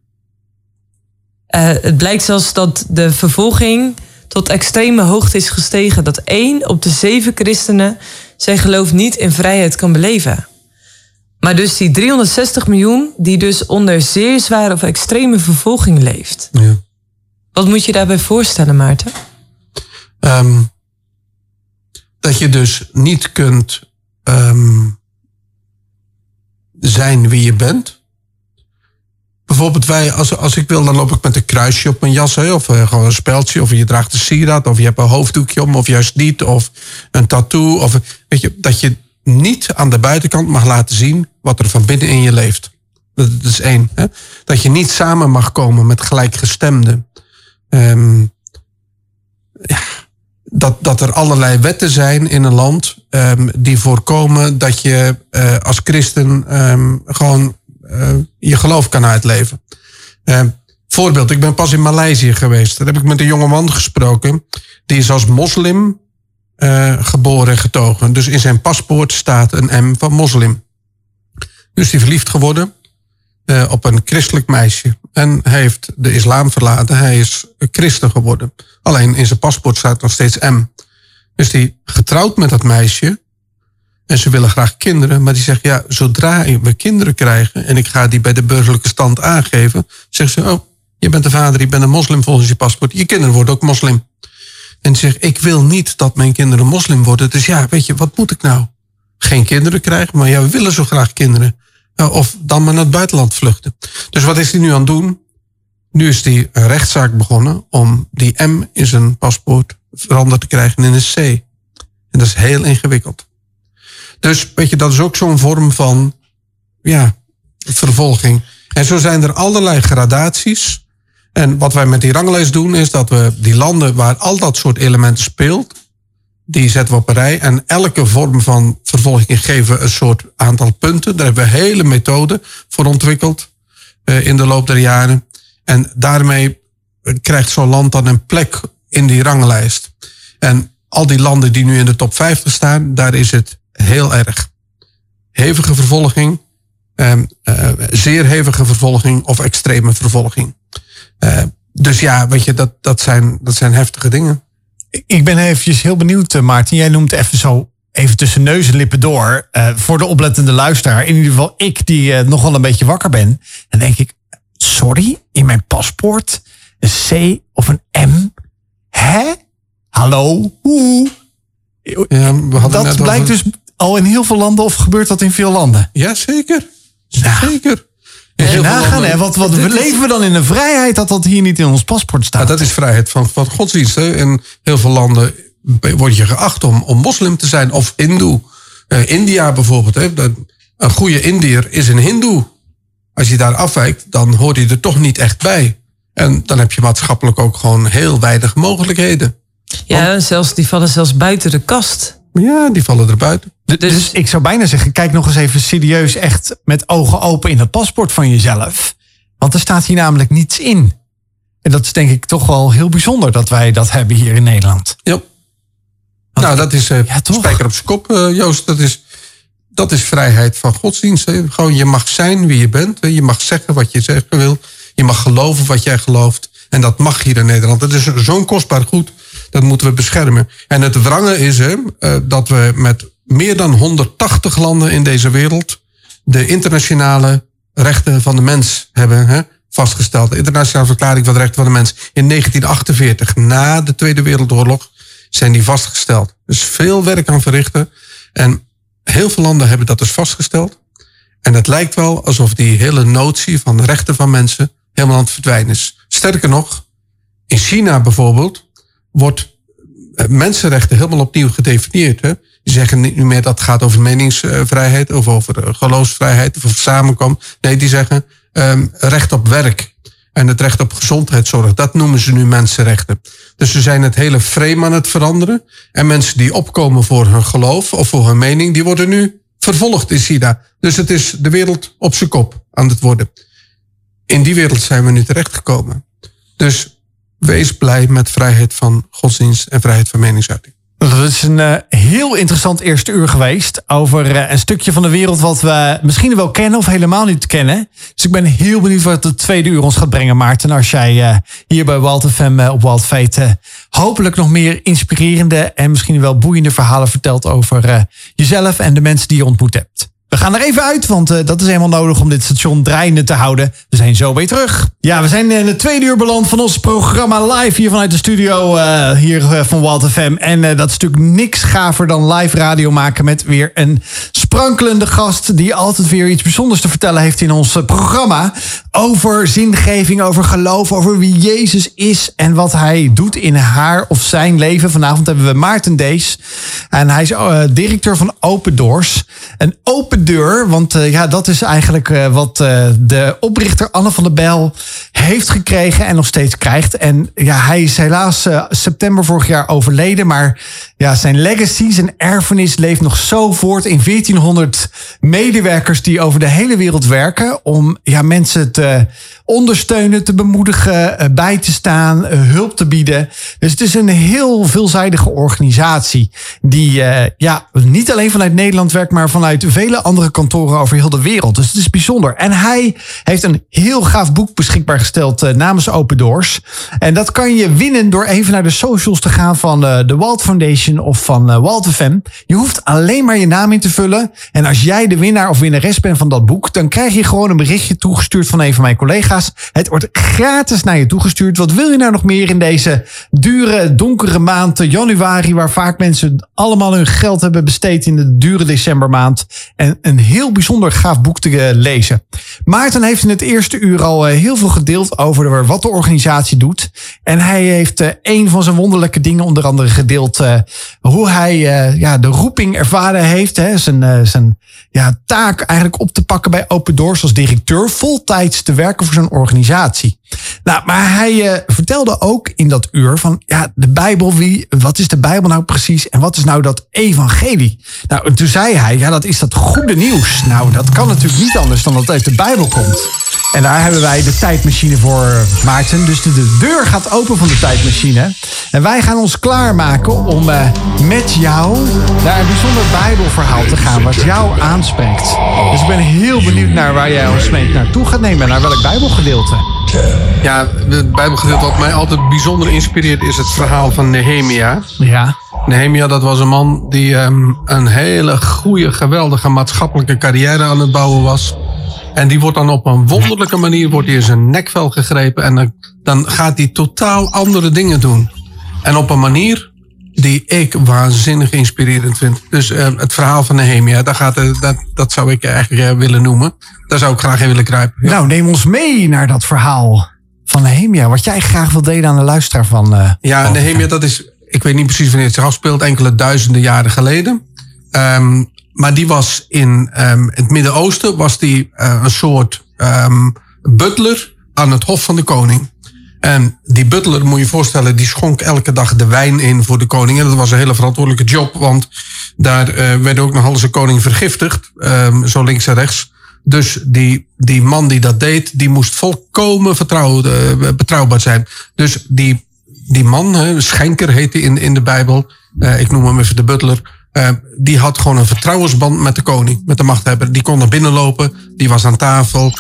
Eh, het blijkt zelfs dat de vervolging tot extreme hoogte is gestegen. Dat één op de zeven christenen zijn geloof niet in vrijheid kan beleven. Maar dus die 360 miljoen die dus onder zeer zware of extreme vervolging leeft. Ja. Wat moet je daarbij voorstellen, Maarten? Ehm, dat je dus niet kunt ehm, zijn wie je bent. Bijvoorbeeld wij, als, als ik wil, dan loop ik met een kruisje op mijn jas. Hè, of eh, gewoon een speldje. Of je draagt een sieraad. Of je hebt een hoofddoekje om. Of juist niet. Of een tattoo. Of, weet je, dat je niet aan de buitenkant mag laten zien wat er van binnen in je leeft. Dat, is één. Hè? Dat je niet samen mag komen met gelijkgestemden. Ehm dat, dat er allerlei wetten zijn in een land ehm, die voorkomen dat je eh, als christen ehm, gewoon eh, je geloof kan uitleven. Ehm, voorbeeld, ik ben pas in Maleisië geweest. Daar heb ik met een jonge man gesproken. Die is als moslim eh, geboren en getogen. Dus in zijn paspoort staat een M van moslim. Dus die verliefd geworden op een christelijk meisje. En hij heeft de islam verlaten. Hij is christen geworden. Alleen in zijn paspoort staat nog steeds M. Dus die getrouwd met dat meisje. En ze willen graag kinderen. Maar die zegt, ja, zodra we kinderen krijgen... en ik ga die bij de burgerlijke stand aangeven... zegt ze, oh, je bent de vader, je bent een moslim volgens je paspoort. Je kinderen worden ook moslim. En ze zegt, ik wil niet dat mijn kinderen moslim worden. Dus ja, weet je, wat moet ik nou? Geen kinderen krijgen, maar ja, we willen zo graag kinderen. Nou, Of dan maar naar het buitenland vluchten. Dus wat is hij nu aan het doen? Nu is hij een rechtszaak begonnen om die M in zijn paspoort veranderd te krijgen in een C. En dat is heel ingewikkeld. Dus weet je, dat is ook zo'n vorm van ja, vervolging. En zo zijn er allerlei gradaties. En wat wij met die ranglijst doen, is dat we die landen waar al dat soort elementen speelt, die zetten we op een rij. En elke vorm van vervolging geven we een soort aantal punten. Daar hebben we hele methode voor ontwikkeld eh, in de loop der jaren. En daarmee krijgt zo'n land dan een plek in die ranglijst. En al die landen die nu in de top 50 staan, daar is het heel erg. Hevige vervolging, eh, eh, zeer hevige vervolging of extreme vervolging. Eh, dus ja, weet je, dat, dat, zijn, dat zijn heftige dingen. Ik ben eventjes heel benieuwd, eh, Maarten. Jij noemt even zo even tussen neus en lippen door. eh, voor de oplettende luisteraar. In ieder geval ik die eh, nog wel een beetje wakker ben. Dan denk ik, sorry, in mijn paspoort een C of een M? Hè? Hallo? Hoe? Ja, Dat blijkt over- dus al in heel veel landen of gebeurt dat in veel landen? Ja, zeker. Nou, Zeker. Nagaan, landen- hè? Wat, wat leven we dan in een vrijheid dat dat hier niet in ons paspoort staat? Ja, dat is vrijheid van, van godsdienst. Hè. In heel veel landen word je geacht om, om moslim te zijn of hindoe. Eh, India bijvoorbeeld. Hè. Dat- Een goede Indiër is een hindoe. als je daar afwijkt, dan hoor je er toch niet echt bij. En dan heb je maatschappelijk ook gewoon heel weinig mogelijkheden. Ja, zelfs, die vallen zelfs buiten de kast. Ja, die vallen er buiten. Dus, dus ik zou bijna zeggen, kijk nog eens even serieus echt met ogen open in het paspoort van jezelf. Want er staat hier namelijk niets in. En dat is denk ik toch wel heel bijzonder dat wij dat hebben hier in Nederland. Ja. Nou, dat is uh, Ja, toch? spijker op zijn kop, eh, Joost. Dat is, dat is vrijheid van godsdienst. hè. Gewoon, je mag zijn wie je bent. hè. Je mag zeggen wat je zeggen wil. Je mag geloven wat jij gelooft. En dat mag hier in Nederland. Dat is zo'n kostbaar goed. Dat moeten we beschermen. En het wrange is hè, eh, dat we met meer dan 180 landen in deze wereld... de internationale rechten van de mens hebben hè, vastgesteld. De internationale verklaring van de rechten van de mens. In 1948, na de Tweede Wereldoorlog, zijn die vastgesteld. Dus veel werk aan verrichten. En heel veel landen hebben dat dus vastgesteld. En het lijkt wel alsof die hele notie van de rechten van mensen helemaal aan het verdwijnen is. Sterker nog, in China bijvoorbeeld wordt eh, mensenrechten helemaal opnieuw gedefinieerd. Hè? Die zeggen niet meer dat het gaat over meningsvrijheid of over eh, geloofsvrijheid of over samenkomen. Nee, die zeggen ehm, recht op werk en het recht op gezondheidszorg. Dat noemen ze nu mensenrechten. Dus ze zijn het hele frame aan het veranderen. En mensen die opkomen voor hun geloof of voor hun mening, die worden nu vervolgd in China. Dus het is de wereld op zijn kop aan het worden. In die wereld zijn we nu terechtgekomen. Dus wees blij met vrijheid van godsdienst en vrijheid van meningsuiting. Dat is een eh, heel interessant eerste uur geweest. Over eh, een stukje van de wereld wat we misschien wel kennen of helemaal niet kennen. Dus ik ben heel benieuwd wat het tweede uur ons gaat brengen, Maarten. Als jij eh, hier bij Walt FM op Walt hopelijk nog meer inspirerende en misschien wel boeiende verhalen vertelt over jezelf en de mensen die je ontmoet hebt. We gaan er even uit, want eh, dat is helemaal nodig om dit station draaiende te houden. We zijn zo weer terug. Ja, we zijn in het tweede uur beland van ons programma live hier vanuit de studio eh, hier eh, van Walt FM. En dat is natuurlijk niks gaver dan live radio maken met weer een sprankelende gast die altijd weer iets bijzonders te vertellen heeft in ons programma. Over zingeving, over geloof, over wie Jezus is en wat hij doet in haar of zijn leven. Vanavond hebben we Maarten Dees. En hij is directeur van Open Doors. Een open deur, want eh, ja, dat is eigenlijk eh, wat eh, de oprichter Anne van der Bijl heeft gekregen en nog steeds krijgt. En ja, hij is helaas september vorig jaar overleden, maar ja, zijn legacy, zijn erfenis leeft nog zo voort in 1400 medewerkers die over de hele wereld werken om ja, mensen te ondersteunen, te bemoedigen, bij te staan, hulp te bieden. Dus het is een heel veelzijdige organisatie die ja, niet alleen vanuit Nederland werkt, maar vanuit vele andere kantoren over heel de wereld. Dus het is bijzonder. En hij heeft een heel gaaf boek beschikbaar gesteld eh, namens Open Doors. En dat kan je winnen door even naar de socials te gaan van eh, de Walt Foundation of van eh, Walt. Je hoeft alleen maar je naam in te vullen. En als jij de winnaar of winnares bent van dat boek, dan krijg je gewoon een berichtje toegestuurd van een van mijn collega's. Het wordt gratis naar je toegestuurd. Wat wil je nou nog meer in deze dure, donkere maand januari, waar vaak mensen allemaal hun geld hebben besteed in de dure decembermaand. En een heel bijzonder gaaf boek te eh, lezen. Maarten heeft in het eerste uur al eh, heel veel gedeeld over wat de organisatie doet. En hij heeft eh, een van zijn wonderlijke dingen onder andere gedeeld. hoe hij ja, de roeping ervaren heeft. Hè, zijn zijn ja, taak eigenlijk op te pakken bij Open Doors als directeur. Voltijds te werken voor zijn organisatie. Nou, maar hij eh, vertelde ook in dat uur van ja, de Bijbel, wie, wat is de Bijbel nou precies en wat is nou dat evangelie? Nou, en toen zei hij, ja, dat is dat goede nieuws. Nou, dat kan natuurlijk niet anders dan dat het uit de Bijbel komt. En daar hebben wij de tijdmachine voor, Maarten. Dus de, de deur gaat open van de tijdmachine. En wij gaan ons klaarmaken om eh, met jou naar een bijzonder Bijbelverhaal te gaan, wat jou aanspreekt. Dus ik ben heel benieuwd naar waar jij ons mee naartoe gaat nemen, naar welk Bijbelgedeelte. Ja, het Bijbelgedeelte wat mij altijd bijzonder inspireert is het verhaal van Nehemia. Ja. Nehemia, dat was een man die ehm, een hele goede, geweldige maatschappelijke carrière aan het bouwen was. En die wordt dan op een wonderlijke manier wordt hij in zijn nekvel gegrepen. En dan, dan gaat hij totaal andere dingen doen. En op een manier die ik waanzinnig inspirerend vind. Dus ehm, het verhaal van Nehemia, daar gaat, dat, dat zou ik eigenlijk eh, willen noemen. Daar zou ik graag in willen kruipen. Ja. Nou, neem ons mee naar dat verhaal van Nehemia. Wat jij graag wil delen aan de luisteraar van... eh, Ja, Nehemia, dat is, ik weet niet precies wanneer het zich afspeelt, enkele duizenden jaren geleden. Ehm, maar die was in ehm, het Midden-Oosten, was die eh, een soort ehm, butler aan het hof van de koning. En die butler, moet je voorstellen, die schonk elke dag de wijn in voor de koning. En dat was een hele verantwoordelijke job, want daar uh, werd ook nog alles de koning vergiftigd, um, zo links en rechts. Dus die, die man die dat deed, die moest volkomen uh, betrouwbaar zijn. Dus die, die man, Schenker heette in, in de Bijbel, uh, ik noem hem even de butler. Die had gewoon een vertrouwensband met de koning, met de machthebber. Die kon naar binnen lopen, die was aan tafel,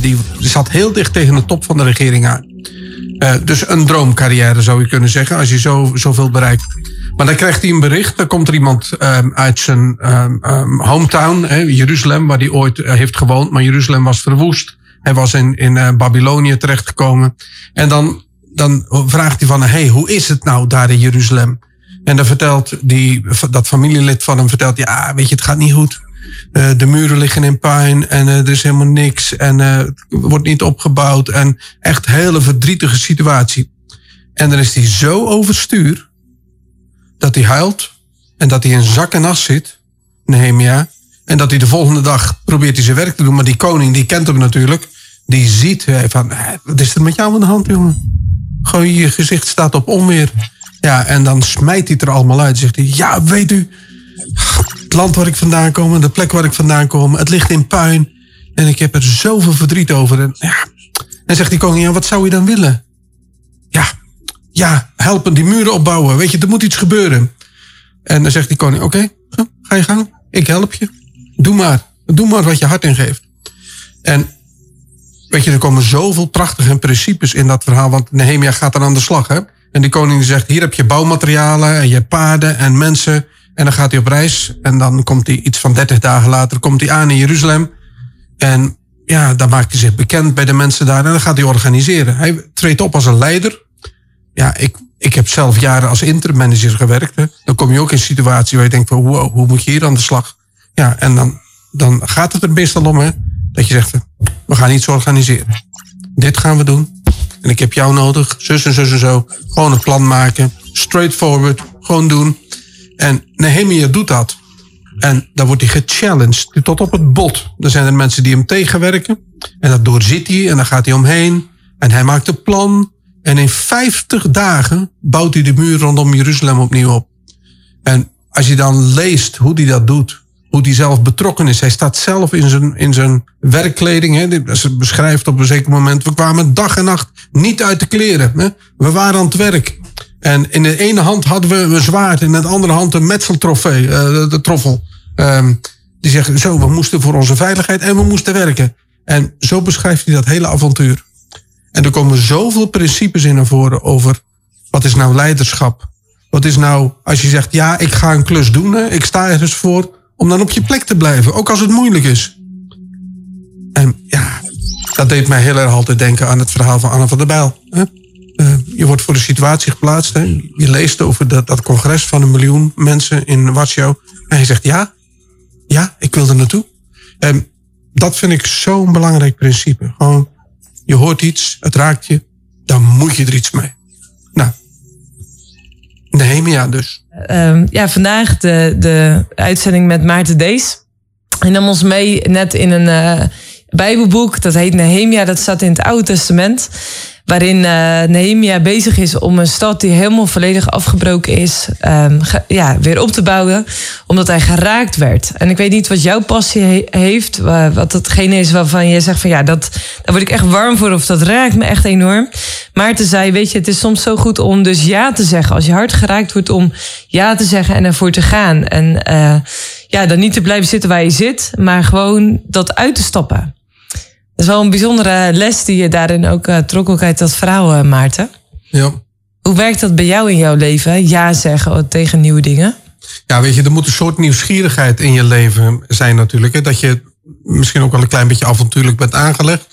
die zat heel dicht tegen de top van de regering aan. Uh, dus een droomcarrière zou je kunnen zeggen, als je zo, zoveel bereikt. Maar dan krijgt hij een bericht, dan komt er iemand um, uit zijn um, um, hometown, hè, Jeruzalem, waar hij ooit uh, heeft gewoond. Maar Jeruzalem was verwoest. Hij was in, in uh, Babylonië terechtgekomen. En dan, dan vraagt hij van, hey, hoe is het nou daar in Jeruzalem? En dan vertelt die, dat familielid van hem, vertelt, ja, weet je, het gaat niet goed. Uh, de muren liggen in puin en uh, er is helemaal niks en uh, het wordt niet opgebouwd en echt hele verdrietige situatie. En dan is hij zo overstuur dat hij huilt en dat hij in zak en as zit, Nehemia, en dat hij de volgende dag probeert hij zijn werk te doen, maar die koning die kent hem natuurlijk, die ziet van, wat is er met jou aan de hand, jongen? Gewoon je gezicht staat op onweer. Ja, en dan smijt hij het er allemaal uit. Zegt hij, ja, weet u, het land waar ik vandaan kom, de plek waar ik vandaan kom, het ligt in puin. En ik heb er zoveel verdriet over. En, ja. en zegt die koning, ja, wat zou je dan willen? Ja, ja, helpen, die muren opbouwen. Weet je, er moet iets gebeuren. En dan zegt die koning, oké, ga je gang. Ik help je. Doe maar. Doe maar wat je hart ingeeft. En weet je, er komen zoveel prachtige principes in dat verhaal. Want Nehemia gaat dan aan de slag, hè. En die koning zegt, hier heb je bouwmaterialen en je paarden en mensen. En dan gaat hij op reis. En dan komt hij iets van 30 dagen later komt hij aan in Jeruzalem. En ja, dan maakt hij zich bekend bij de mensen daar. En dan gaat hij organiseren. Hij treedt op als een leider. Ja, ik, ik heb zelf jaren als interim manager gewerkt. Hè. Dan kom je ook in een situatie waar je denkt van wow, hoe moet je hier aan de slag? Ja, en dan, dan gaat het er meestal om hè, dat je zegt, we gaan iets organiseren. Dit gaan we doen. En ik heb jou nodig, zus en zus en zo. Gewoon een plan maken. Straightforward. Gewoon doen. En Nehemia doet dat. En dan wordt hij gechallenged tot op het bot. Er zijn er mensen die hem tegenwerken. En dat doorziet hij en dan gaat hij omheen. En hij maakt een plan. En in 50 dagen bouwt hij de muur rondom Jeruzalem opnieuw op. En als je dan leest hoe hij dat doet. Hoe hij zelf betrokken is. Hij staat zelf in zijn, in zijn werkkleding. Hè. Ze beschrijft op een zeker moment. We kwamen dag en nacht niet uit de kleren. Hè. We waren aan het werk. En in de ene hand hadden we een zwaard. In de andere hand een metseltrofee. Uh, de troffel. Um, die zegt zo, we moesten voor onze veiligheid en we moesten werken. En zo beschrijft hij dat hele avontuur. En er komen zoveel principes in naar voren over wat is nou leiderschap. Wat is nou, als je zegt, ja, ik ga een klus doen, ik sta ergens voor, om dan op je plek te blijven, ook als het moeilijk is. En ja, dat deed mij heel erg altijd denken aan het verhaal van Anne van der Bijl. Uh, je wordt voor de situatie geplaatst. Hè? Je leest over dat, dat congres van een miljoen mensen in Warschau. En je zegt ja, ja, ik wil er naartoe. En dat vind ik zo'n belangrijk principe. Gewoon, je hoort iets, het raakt je, dan moet je er iets mee. Nou, Nehemia dus. Um, ja, vandaag de, de uitzending met Maarten Dees. Hij nam ons mee net in een uh, Bijbelboek. Dat heet Nehemia, dat staat in het Oude Testament. Waarin uh, Nehemia bezig is om een stad die helemaal volledig afgebroken is, um, ja, weer op te bouwen. Omdat hij geraakt werd. En ik weet niet wat jouw passie he heeft. Wat datgene is waarvan je zegt van ja, dat, daar word ik echt warm voor. Of dat raakt me echt enorm. Maarten zei, weet je, het is soms zo goed om dus ja te zeggen. Als je hart geraakt wordt om ja te zeggen en ervoor te gaan. En uh, ja, dan niet te blijven zitten waar je zit, maar gewoon dat uit te stappen. Dat is wel een bijzondere les die je daarin ook uh, trok, ook uit dat verhaal, uh, Maarten. Ja. Hoe werkt dat bij jou in jouw leven? Ja zeggen tegen nieuwe dingen? Ja, weet je, er moet een soort nieuwsgierigheid in je leven zijn natuurlijk. Hè? Dat je misschien ook wel een klein beetje avontuurlijk bent aangelegd.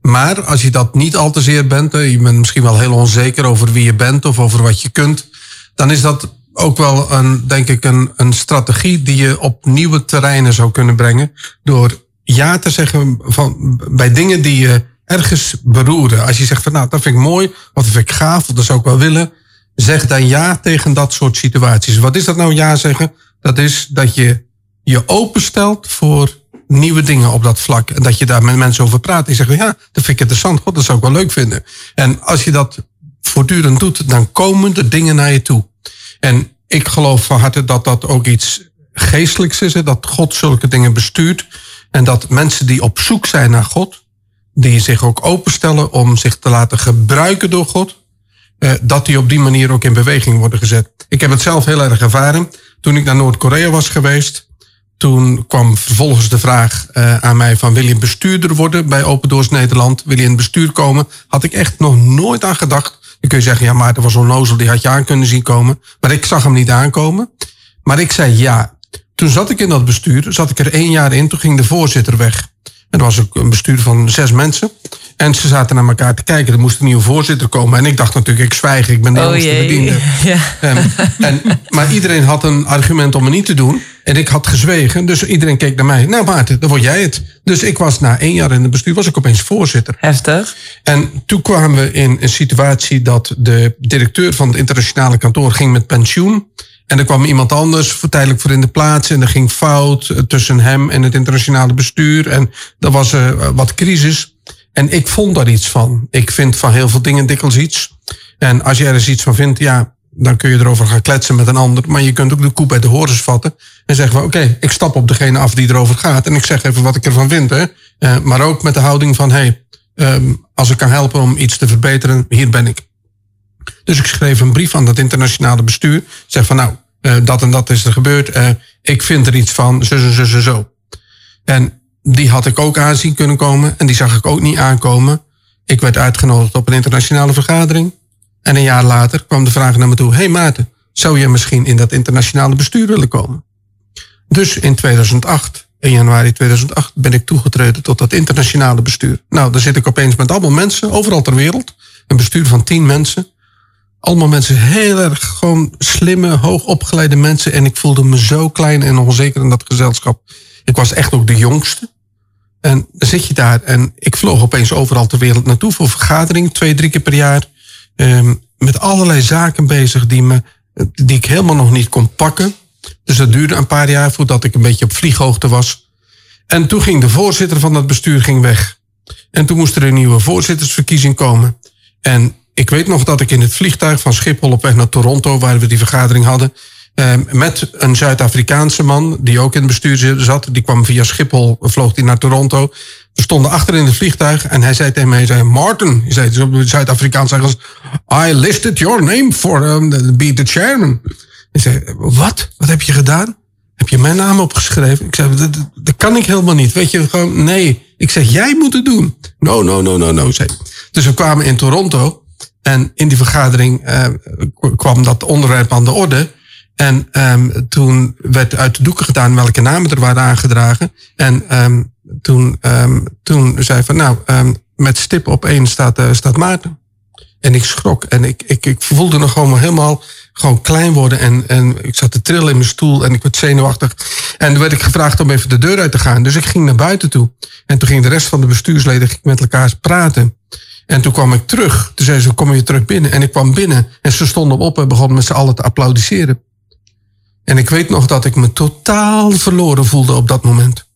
Maar als je dat niet al te zeer bent, je bent misschien wel heel onzeker over wie je bent of over wat je kunt, dan is dat ook wel een, denk ik, een, een strategie die je op nieuwe terreinen zou kunnen brengen. Door ja te zeggen van, bij dingen die je ergens beroeren. Als je zegt van nou, dat vind ik mooi, dat vind ik gaaf, dat zou ik wel willen. Zeg dan ja tegen dat soort situaties. Wat is dat nou ja zeggen? Dat is dat je je openstelt voor nieuwe dingen op dat vlak. En dat je daar met mensen over praat. Die zeggen, ja, dat vind ik interessant. God, dat zou ik wel leuk vinden. En als je dat voortdurend doet, dan komen de dingen naar je toe. En ik geloof van harte dat dat ook iets geestelijks is. Hè? Dat God zulke dingen bestuurt. En dat mensen die op zoek zijn naar God, die zich ook openstellen om zich te laten gebruiken door God, eh, dat die op die manier ook in beweging worden gezet. Ik heb het zelf heel erg ervaren. Toen ik naar Noord-Korea was geweest, toen kwam vervolgens de vraag uh, aan mij van wil je bestuurder worden bij Open Doors Nederland? Wil je in het bestuur komen? Had ik echt nog nooit aan gedacht. Dan kun je zeggen, ja maar er was onnozel, die had je aan kunnen zien komen. Maar ik zag hem niet aankomen. Maar ik zei ja. Toen zat ik in dat bestuur, zat ik er één jaar in, toen ging de voorzitter weg. En dat was ook een bestuur van zes mensen. En ze zaten naar elkaar te kijken. Er moest een nieuwe voorzitter komen. En ik dacht natuurlijk, ik zwijg, ik ben de Oh jee. bediende. Ja. En, maar iedereen had een argument om het niet te doen. En ik had gezwegen. Dus iedereen keek naar mij. Nou Maarten, dan word jij het. Dus ik was na één jaar in het bestuur, was ik opeens voorzitter. Heftig. En toen kwamen we in een situatie dat de directeur van het internationale kantoor ging met pensioen. En er kwam iemand anders tijdelijk voor in de plaats. En er ging fout eh, tussen hem en het internationale bestuur. En er was eh, wat crisis. En ik vond daar iets van. Ik vind van heel veel dingen dikwijls iets. En als je er eens iets van vindt, ja, dan kun je erover gaan kletsen met een ander. Maar je kunt ook de koe bij de horens vatten. En zeggen van, oké, ik stap op degene af die erover gaat. En ik zeg even wat ik ervan vind. Hè. Eh, maar ook met de houding van, hey, ehm, als ik kan helpen om iets te verbeteren, hier ben ik. Dus ik schreef een brief aan dat internationale bestuur. Zeg van, nou, eh, dat en dat is er gebeurd. Eh, ik vind er iets van, zo, zo, zo, zo. En die had ik ook aanzien kunnen komen. En die zag ik ook niet aankomen. Ik werd uitgenodigd op een internationale vergadering. En een jaar later kwam de vraag naar me toe. hey Maarten, zou je misschien in dat internationale bestuur willen komen? Dus in 2008, 1 januari 2008, ben ik toegetreden tot dat internationale bestuur. Nou, daar zit ik opeens met allemaal mensen, overal ter wereld. Een bestuur van tien mensen. Allemaal mensen, heel erg gewoon slimme, hoogopgeleide mensen. En ik voelde me zo klein en onzeker in dat gezelschap. Ik was echt ook de jongste. En dan zit je daar en ik vloog opeens overal ter wereld naartoe voor vergadering, twee, drie keer per jaar. Ehm, met allerlei zaken bezig die, me, die ik helemaal nog niet kon pakken. Dus dat duurde een paar jaar voordat ik een beetje op vlieghoogte was. En toen ging de voorzitter van dat bestuur ging weg. En toen moest er een nieuwe voorzittersverkiezing komen. En ik weet nog dat ik in het vliegtuig van Schiphol op weg naar Toronto, waar we die vergadering hadden, eh, met een Zuid-Afrikaanse man die ook in het bestuur zat. Die kwam via Schiphol, vloog die naar Toronto. We stonden achter in het vliegtuig en hij zei tegen mij, hij zei, Martin, hij zei Zuid-Afrikaans, I listed your name for um, be the chairman. Ik zei, wat? Wat heb je gedaan? Heb je mijn naam opgeschreven? Ik zei, dat, dat- kan ik helemaal niet. Weet je, gewoon, nee. Ik zeg, jij moet het doen. No, no, no, no, no, zei. Dus we kwamen in Toronto. En in die vergadering eh, kwam dat onderwerp aan de orde. En ehm, toen werd uit de doeken gedaan welke namen er waren aangedragen. En ehm, toen, ehm, toen zei van, nou, met stip op één staat, eh, staat Maarten. En ik schrok. En ik, ik, ik voelde nog gewoon helemaal gewoon klein worden. En, en ik zat te trillen in mijn stoel en ik werd zenuwachtig. En toen werd ik gevraagd om even de deur uit te gaan. Dus ik ging naar buiten toe. En toen ging de rest van de bestuursleden met elkaar praten. En toen kwam ik terug. Toen zei ze, kom je terug binnen? En ik kwam binnen. En ze stonden op en begonnen met z'n allen te applaudisseren. En ik weet nog dat ik me totaal verloren voelde op dat moment.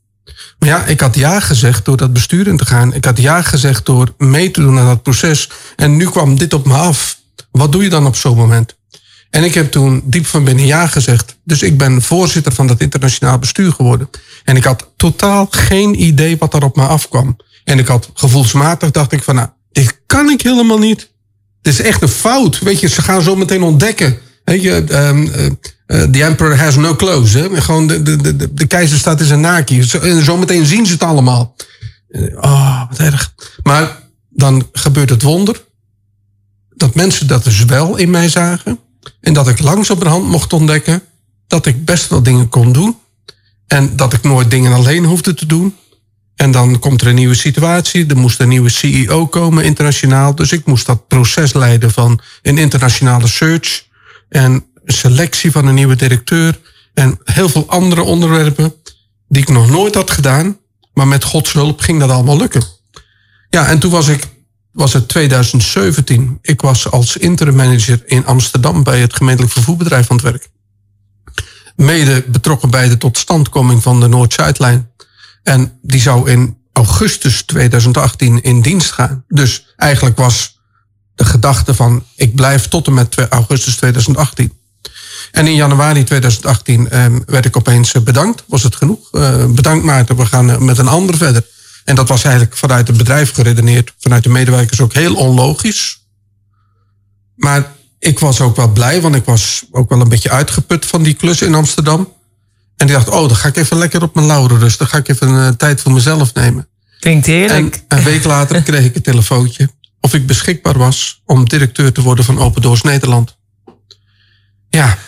Maar ja, ik had ja gezegd door dat bestuur in te gaan. Ik had ja gezegd door mee te doen aan dat proces. En nu kwam dit op me af. Wat doe je dan op zo'n moment? En ik heb toen diep van binnen ja gezegd. Dus ik ben voorzitter van dat internationaal bestuur geworden. En ik had totaal geen idee wat er op me afkwam. En ik had gevoelsmatig dacht ik van, nou, dit kan ik helemaal niet. Dit is echt een fout. Weet je, ze gaan zo meteen ontdekken. Weet je, ehm, eh, eh, the emperor has no clothes. Hè? Gewoon de, de, de, de keizer staat in zijn naakje. Zo, en zometeen zien ze het allemaal. Eh, Oh, wat erg. Maar dan gebeurt het wonder. Dat mensen dat dus wel in mij zagen. En dat ik langzamerhand mocht ontdekken dat ik best wel dingen kon doen. En dat ik nooit dingen alleen hoefde te doen. En dan komt er een nieuwe situatie. Er moest een nieuwe CEO komen, internationaal. Dus ik moest dat proces leiden van een internationale search. En selectie van een nieuwe directeur. En heel veel andere onderwerpen die ik nog nooit had gedaan. Maar met Gods hulp ging dat allemaal lukken. Ja, en toen was ik, was het 2017. Ik was als interim manager in Amsterdam bij het gemeentelijk vervoerbedrijf aan het werk. Mede betrokken bij de totstandkoming van de Noord-Zuidlijn. En die zou in augustus 2018 in dienst gaan. Dus eigenlijk was de gedachte van ik blijf tot en met augustus 2018. En in januari 2018 ehm, werd ik opeens eh, bedankt. Was het genoeg? Eh, bedankt Maarten, we gaan eh, met een ander verder. En dat was eigenlijk vanuit het bedrijf geredeneerd. Vanuit de medewerkers ook heel onlogisch. Maar ik was ook wel blij, want ik was ook wel een beetje uitgeput van die klus in Amsterdam. En die dacht, oh, dan ga ik even lekker op mijn lauren rusten. Dan ga ik even een tijd voor mezelf nemen. Klinkt En heerlijk. een week later kreeg ik een telefoontje of ik beschikbaar was om directeur te worden van Open Doors Nederland. Ja,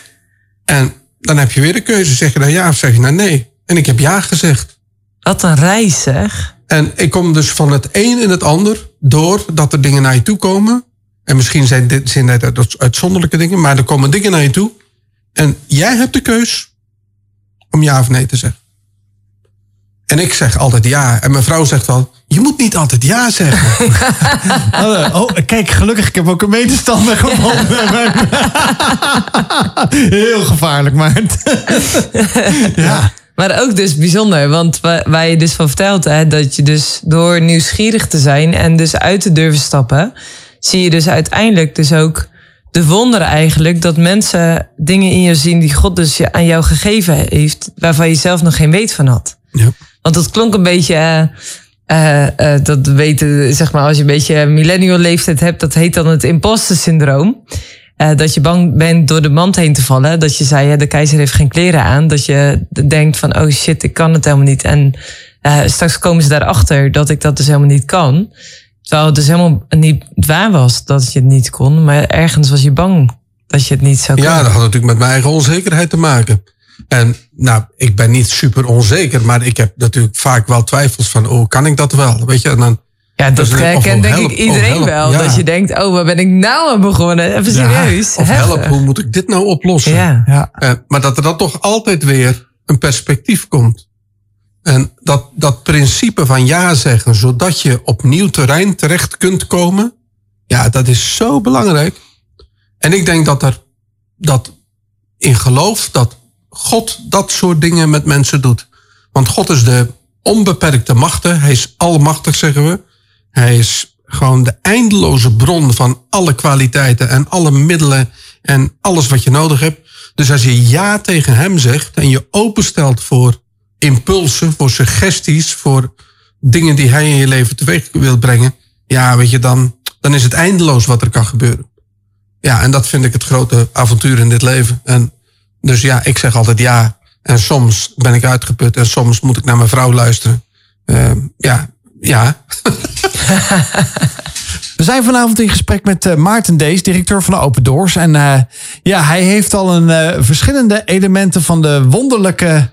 en dan heb je weer de keuze. Zeg je nou ja of zeg je nou nee? En ik heb ja gezegd. Wat een reis zeg. En ik kom dus van het een in het ander door dat er dingen naar je toe komen. En misschien zijn dit zijn dit uit- uitzonderlijke dingen, maar er komen dingen naar je toe. En jij hebt de keus om ja of nee te zeggen. En ik zeg altijd ja. En mijn vrouw zegt wel, je moet niet altijd ja zeggen. Oh, kijk, gelukkig, ik heb ook een medestander gevonden. Heel gevaarlijk, maar. ja. Maar ook dus bijzonder, want wa- waar je dus van vertelt, hè, dat je dus door nieuwsgierig te zijn en dus uit te durven stappen, zie je dus uiteindelijk dus ook de wonderen eigenlijk dat mensen dingen in je zien die God dus je- aan jou gegeven heeft, waarvan je zelf nog geen weet van had. Ja. Want dat klonk een beetje, eh, eh, eh, dat weten, zeg maar, als je een beetje millennial leeftijd hebt, dat heet dan het imposter syndroom. Dat je bang bent door de mand heen te vallen. Dat je zei, de keizer heeft geen kleren aan. Dat je denkt van, oh shit, ik kan het helemaal niet. En straks komen ze daarachter dat ik dat dus helemaal niet kan. Terwijl het dus helemaal niet waar was dat je het niet kon. Maar ergens was je bang dat je het niet zou kunnen. Ja, dat had natuurlijk met mijn eigen onzekerheid te maken. En nou, ik ben niet super onzeker, maar ik heb natuurlijk vaak wel twijfels van, oh, kan ik dat wel? Weet je, en dan, Ja, dat Dus, eh, of kent denk help, ik iedereen help, wel. ja. Dat je denkt, oh, waar ben ik nou aan begonnen? Even serieus. of Heftig. help, hoe moet ik dit nou oplossen? Ja. ja. Eh, maar dat er dan toch altijd weer een perspectief komt. En dat, dat principe van ja zeggen, zodat je op nieuw terrein terecht kunt komen, ja, dat is zo belangrijk. En ik denk dat er dat in geloof dat God dat soort dingen met mensen doet. Want God is de onbeperkte machten. Hij is almachtig, zeggen we. Hij is gewoon de eindeloze bron van alle kwaliteiten en alle middelen en alles wat je nodig hebt. Dus als je ja tegen hem zegt en je openstelt voor impulsen, voor suggesties, voor dingen die hij in je leven teweeg wil brengen, ja, weet je, dan, dan is het eindeloos wat er kan gebeuren. Ja, en dat vind ik het grote avontuur in dit leven. En dus ja, ik zeg altijd ja. En soms ben ik uitgeput en soms moet ik naar mijn vrouw luisteren. Uh, ja, ja. We zijn vanavond in gesprek met uh, Maarten Dees, directeur van de Open Doors. En uh, ja, hij heeft al een uh, verschillende elementen van de wonderlijke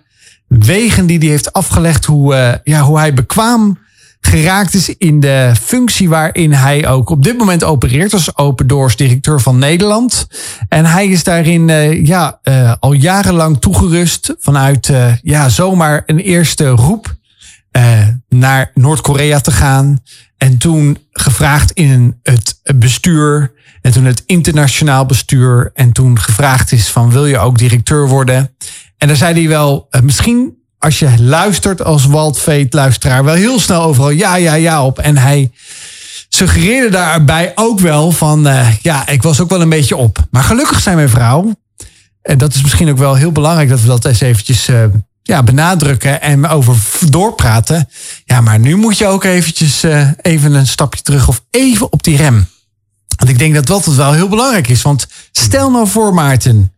wegen die hij heeft afgelegd. Hoe, ja, hoe hij bekwaam geraakt is in de functie waarin hij ook op dit moment opereert als Open Doors directeur van Nederland. En hij is daarin uh, ja, uh, al jarenlang toegerust vanuit ja, zomaar een eerste roep naar Noord-Korea te gaan. En toen gevraagd in het bestuur en toen het internationaal bestuur en toen gevraagd is van wil je ook directeur worden? En daar zei hij wel, misschien als je luistert als Walt Veet luisteraar wel heel snel overal ja, ja, ja op. En hij suggereerde daarbij ook wel van uh, ja, ik was ook wel een beetje op. Maar gelukkig zijn mijn vrouw, en dat is misschien ook wel heel belangrijk dat we dat eens eventjes uh, ja, benadrukken en over doorpraten. Ja, maar nu moet je ook eventjes even een stapje terug of even op die rem. Want ik denk dat dat wel heel belangrijk is. Want stel nou voor, Maarten,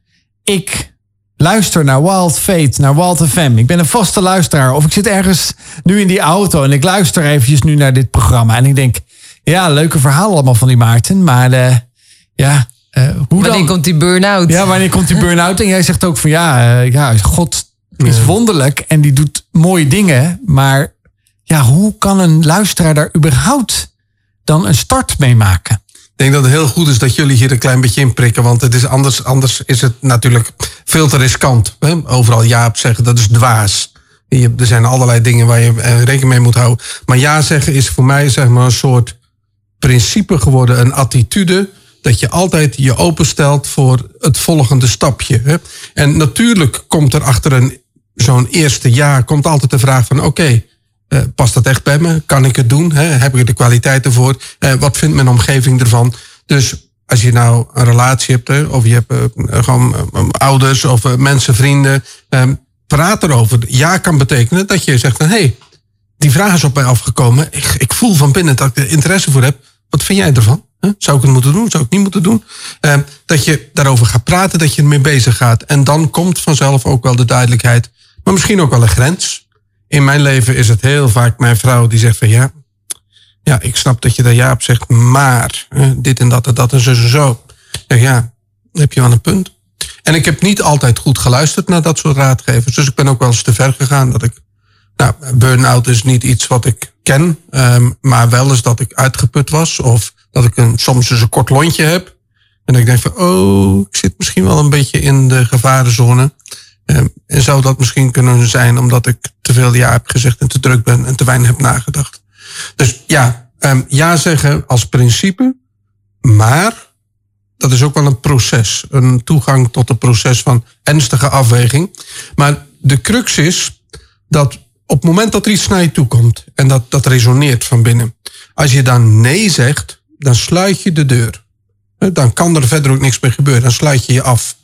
ik luister naar Wild Fate, naar Wild FM. Ik ben een vaste luisteraar. Of ik zit ergens nu in die auto en ik luister eventjes nu naar dit programma. En ik denk, ja, leuke verhalen allemaal van die Maarten. Maar uh, ja, uh, hoe wanneer dan? komt die burn-out? Ja, wanneer komt die burn-out? En jij zegt ook van ja, uh, ja God is wonderlijk en die doet mooie dingen. Maar ja, hoe kan een luisteraar daar überhaupt dan een start mee maken? Ik denk dat het heel goed is dat jullie hier een klein beetje in prikken. Want het is anders, anders is het natuurlijk veel te riskant. Hè? Overal ja op zeggen, dat is dwaas. Je, er zijn allerlei dingen waar je eh, rekening mee moet houden. Maar ja zeggen is voor mij zeg maar een soort principe geworden, een attitude. Dat je altijd je openstelt voor het volgende stapje. Hè? En natuurlijk komt er achter een zo'n eerste jaar komt altijd de vraag van oké, Eh, past dat echt bij me? Kan ik het doen? Heb ik de kwaliteit ervoor? Eh, wat vindt mijn omgeving ervan? Dus als je nou een relatie hebt, of je hebt eh, gewoon ouders of mensen, vrienden, eh, praat erover. Ja kan betekenen dat je zegt hé, hey, die vraag is op mij afgekomen. Ik, ik voel van binnen dat ik er interesse voor heb. Wat vind jij ervan? Zou ik het moeten doen? Zou ik het niet moeten doen? Eh, dat je daarover gaat praten, dat je ermee bezig gaat. En dan komt vanzelf ook wel de duidelijkheid. Maar misschien ook wel een grens. In mijn leven is het heel vaak mijn vrouw die zegt van ja, ja, ik snap dat je daar ja op zegt, maar eh, dit en dat en dat en zo en zo. Zeg, ja, heb je wel een punt. En ik heb niet altijd goed geluisterd naar dat soort raadgevers. Dus ik ben ook wel eens te ver gegaan dat ik. Nou, burn-out is niet iets wat ik ken, um, maar wel eens dat ik uitgeput was. Of dat ik een, soms eens een kort lontje heb. En ik denk van, oh, ik zit misschien wel een beetje in de gevarenzone. Um, en zou dat misschien kunnen zijn omdat ik te veel ja heb gezegd en te druk ben en te weinig heb nagedacht. Dus ja, um, ja zeggen als principe, maar dat is ook wel een proces. Een toegang tot een proces van ernstige afweging. Maar de crux is dat op het moment dat er iets naar je toe komt en dat, dat resoneert van binnen. Als je dan nee zegt, dan sluit je de deur. Dan kan er verder ook niks meer gebeuren. Dan sluit je je af.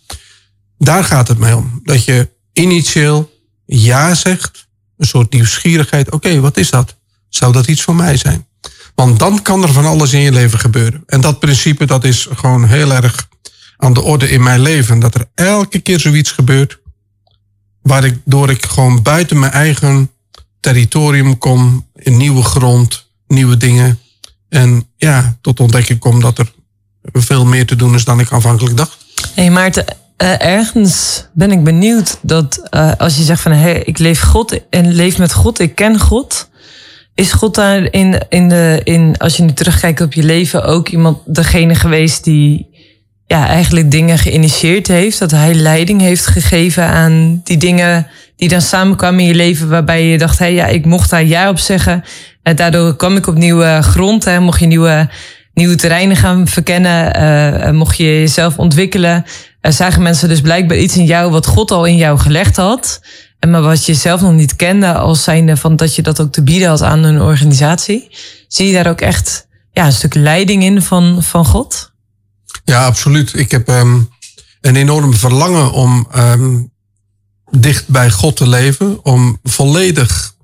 Daar gaat het mij om. Dat je initieel ja zegt. Een soort nieuwsgierigheid. Oké, wat is dat? Zou dat iets voor mij zijn? Want dan kan er van alles in je leven gebeuren. En dat principe dat is gewoon heel erg aan de orde in mijn leven. Dat er elke keer zoiets gebeurt. Waar ik, door ik gewoon buiten mijn eigen territorium kom. In nieuwe grond, nieuwe dingen. En ja, tot ontdekking kom dat er veel meer te doen is dan ik aanvankelijk dacht. Hé hey Maarten, uh, ergens ben ik benieuwd dat uh, als je zegt van hey, ik leef God en leef met God, ik ken God. Is God daar in, in de, in, als je nu terugkijkt op je leven, ook iemand, degene geweest die ja, eigenlijk dingen geïnitieerd heeft? Dat hij leiding heeft gegeven aan die dingen die dan samenkwamen in je leven, waarbij je dacht, hé, hey, ja, ik mocht daar ja op zeggen. En daardoor kwam ik op nieuwe grond, hè, mocht je nieuwe, nieuwe terreinen gaan verkennen, mocht je jezelf ontwikkelen. Uh, zagen mensen dus blijkbaar iets in jou wat God al in jou gelegd had. En maar wat je zelf nog niet kende als zijnde van dat je dat ook te bieden had aan een organisatie. Zie je daar ook echt ja, een stuk leiding in van, van God? Ja, absoluut. Ik heb um, een enorm verlangen om um, dicht bij God te leven. Om volledig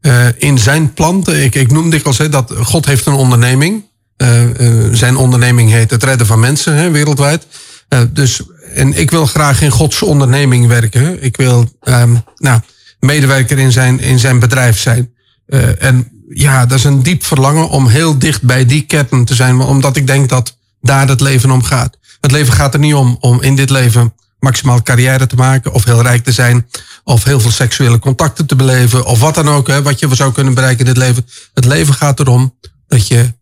uh, in zijn plan te... Ik, ik noem dikwijls hè, dat God heeft een onderneming. Uh, zijn onderneming heet het redden van mensen wereldwijd. Dus en ik wil graag in Gods onderneming werken. Ik wil um, nou, medewerker in zijn, in zijn bedrijf zijn. Uh, en ja, dat is een diep verlangen om heel dicht bij die kern te zijn. Omdat ik denk dat daar het leven om gaat. Het leven gaat er niet om om in dit leven maximaal carrière te maken. Of heel rijk te zijn. Of heel veel seksuele contacten te beleven. Of wat dan ook, hè, wat je zou kunnen bereiken in dit leven. Het leven gaat erom dat je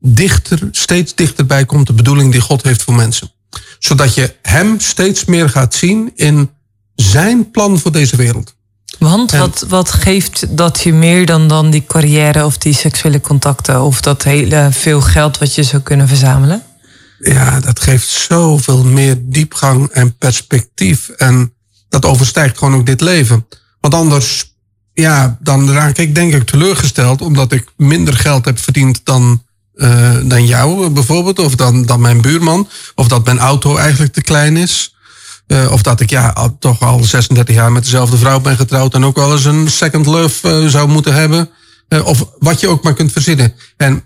dichter, steeds dichterbij komt de bedoeling die God heeft voor mensen zodat je hem steeds meer gaat zien in zijn plan voor deze wereld. Want en, wat, wat geeft dat je meer dan, dan die carrière of die seksuele contacten of dat hele veel geld wat je zou kunnen verzamelen? Ja, dat geeft zoveel meer diepgang en perspectief. En dat overstijgt gewoon ook dit leven. Want anders, ja, dan raak ik denk ik teleurgesteld omdat ik minder geld heb verdiend dan uh, dan jou bijvoorbeeld, of dan, dan mijn buurman, of dat mijn auto eigenlijk te klein is. Uh, of dat ik ja, al, toch al 36 jaar met dezelfde vrouw ben getrouwd en ook wel eens een second love uh, zou moeten hebben. of wat je ook maar kunt verzinnen. En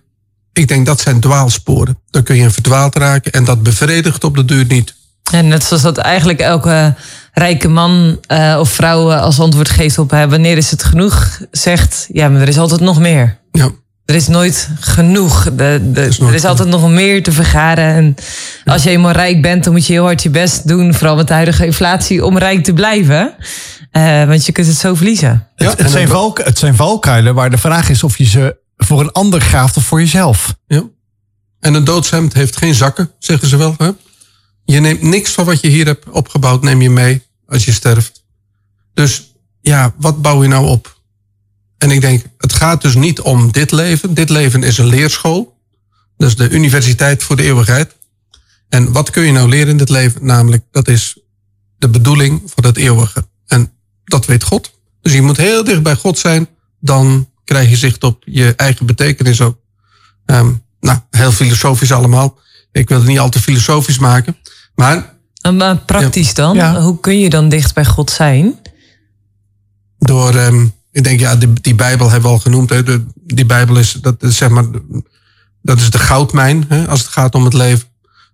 ik denk dat zijn dwaalsporen. Dan kun je verdwaald raken en dat bevredigt op de duur niet. En net zoals dat eigenlijk elke rijke man of vrouw als antwoord geeft op wanneer is het genoeg, zegt ja, maar er is altijd nog meer. Ja. Er is nooit genoeg. De, de, is nooit er is altijd nog meer te vergaren. En als je eenmaal rijk bent, dan moet je heel hard je best doen. Vooral met de huidige inflatie, om rijk te blijven. Uh, want je kunt het zo verliezen. Ja, het, het, zijn valk, het zijn valkuilen waar de vraag is of je ze voor een ander graaft of voor jezelf. Ja. En een doodshemd heeft geen zakken, zeggen ze wel. Hè? Je neemt niks van wat je hier hebt opgebouwd, neem je mee als je sterft. Dus ja, wat bouw je nou op? En ik denk, het gaat dus niet om dit leven. Dit leven is een leerschool. Is de universiteit voor de eeuwigheid. En wat kun je nou leren in dit leven? Namelijk, dat is de bedoeling van het eeuwige. En dat weet God. Dus je moet heel dicht bij God zijn. Dan krijg je zicht op je eigen betekenis ook. Ehm, nou, heel filosofisch allemaal. Ik wil het niet al te filosofisch maken. Maar Maar praktisch dan? Ja. Hoe kun je dan dicht bij God zijn? door, ehm, ik denk, ja, die, die Bijbel hebben we al genoemd. Hè. De, die Bijbel is, dat zeg maar, dat is de goudmijn hè, als het gaat om het leven.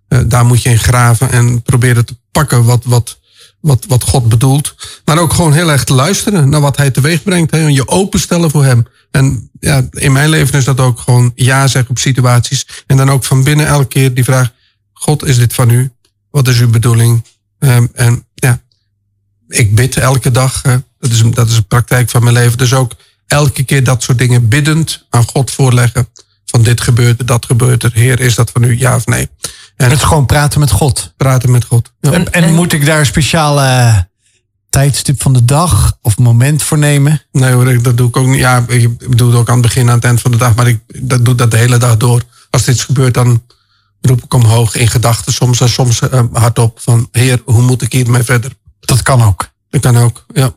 Eh, daar moet je in graven en proberen te pakken wat, wat, wat, wat God bedoelt. Maar ook gewoon heel erg te luisteren naar wat hij teweeg brengt. Hè, en je openstellen voor hem. En ja, in mijn leven is dat ook gewoon ja zeggen op situaties. En dan ook van binnen elke keer die vraag: God, is dit van u? Wat is uw bedoeling? Ehm, en ja, ik bid elke dag. Dat, is, een- dat is een praktijk van mijn leven. Dus ook elke keer dat soort dingen biddend aan God voorleggen. Van dit gebeurt er, dat gebeurt er. Heer, is dat van u? Ja of nee? En Het is gewoon praten met God. praten met God. Ja. En, en moet ik daar een speciale tijdstip van de dag of moment voor nemen? Nee hoor, dat doe ik ook niet. Ja, ik doe het ook aan het begin, aan het eind van de dag. Maar ik dat doe dat de hele dag door. Als dit gebeurt, dan roep ik omhoog in gedachten. Soms en soms eh, hardop van... Heer, hoe moet ik hiermee verder? Dat kan ook. Dat kan ook, ja.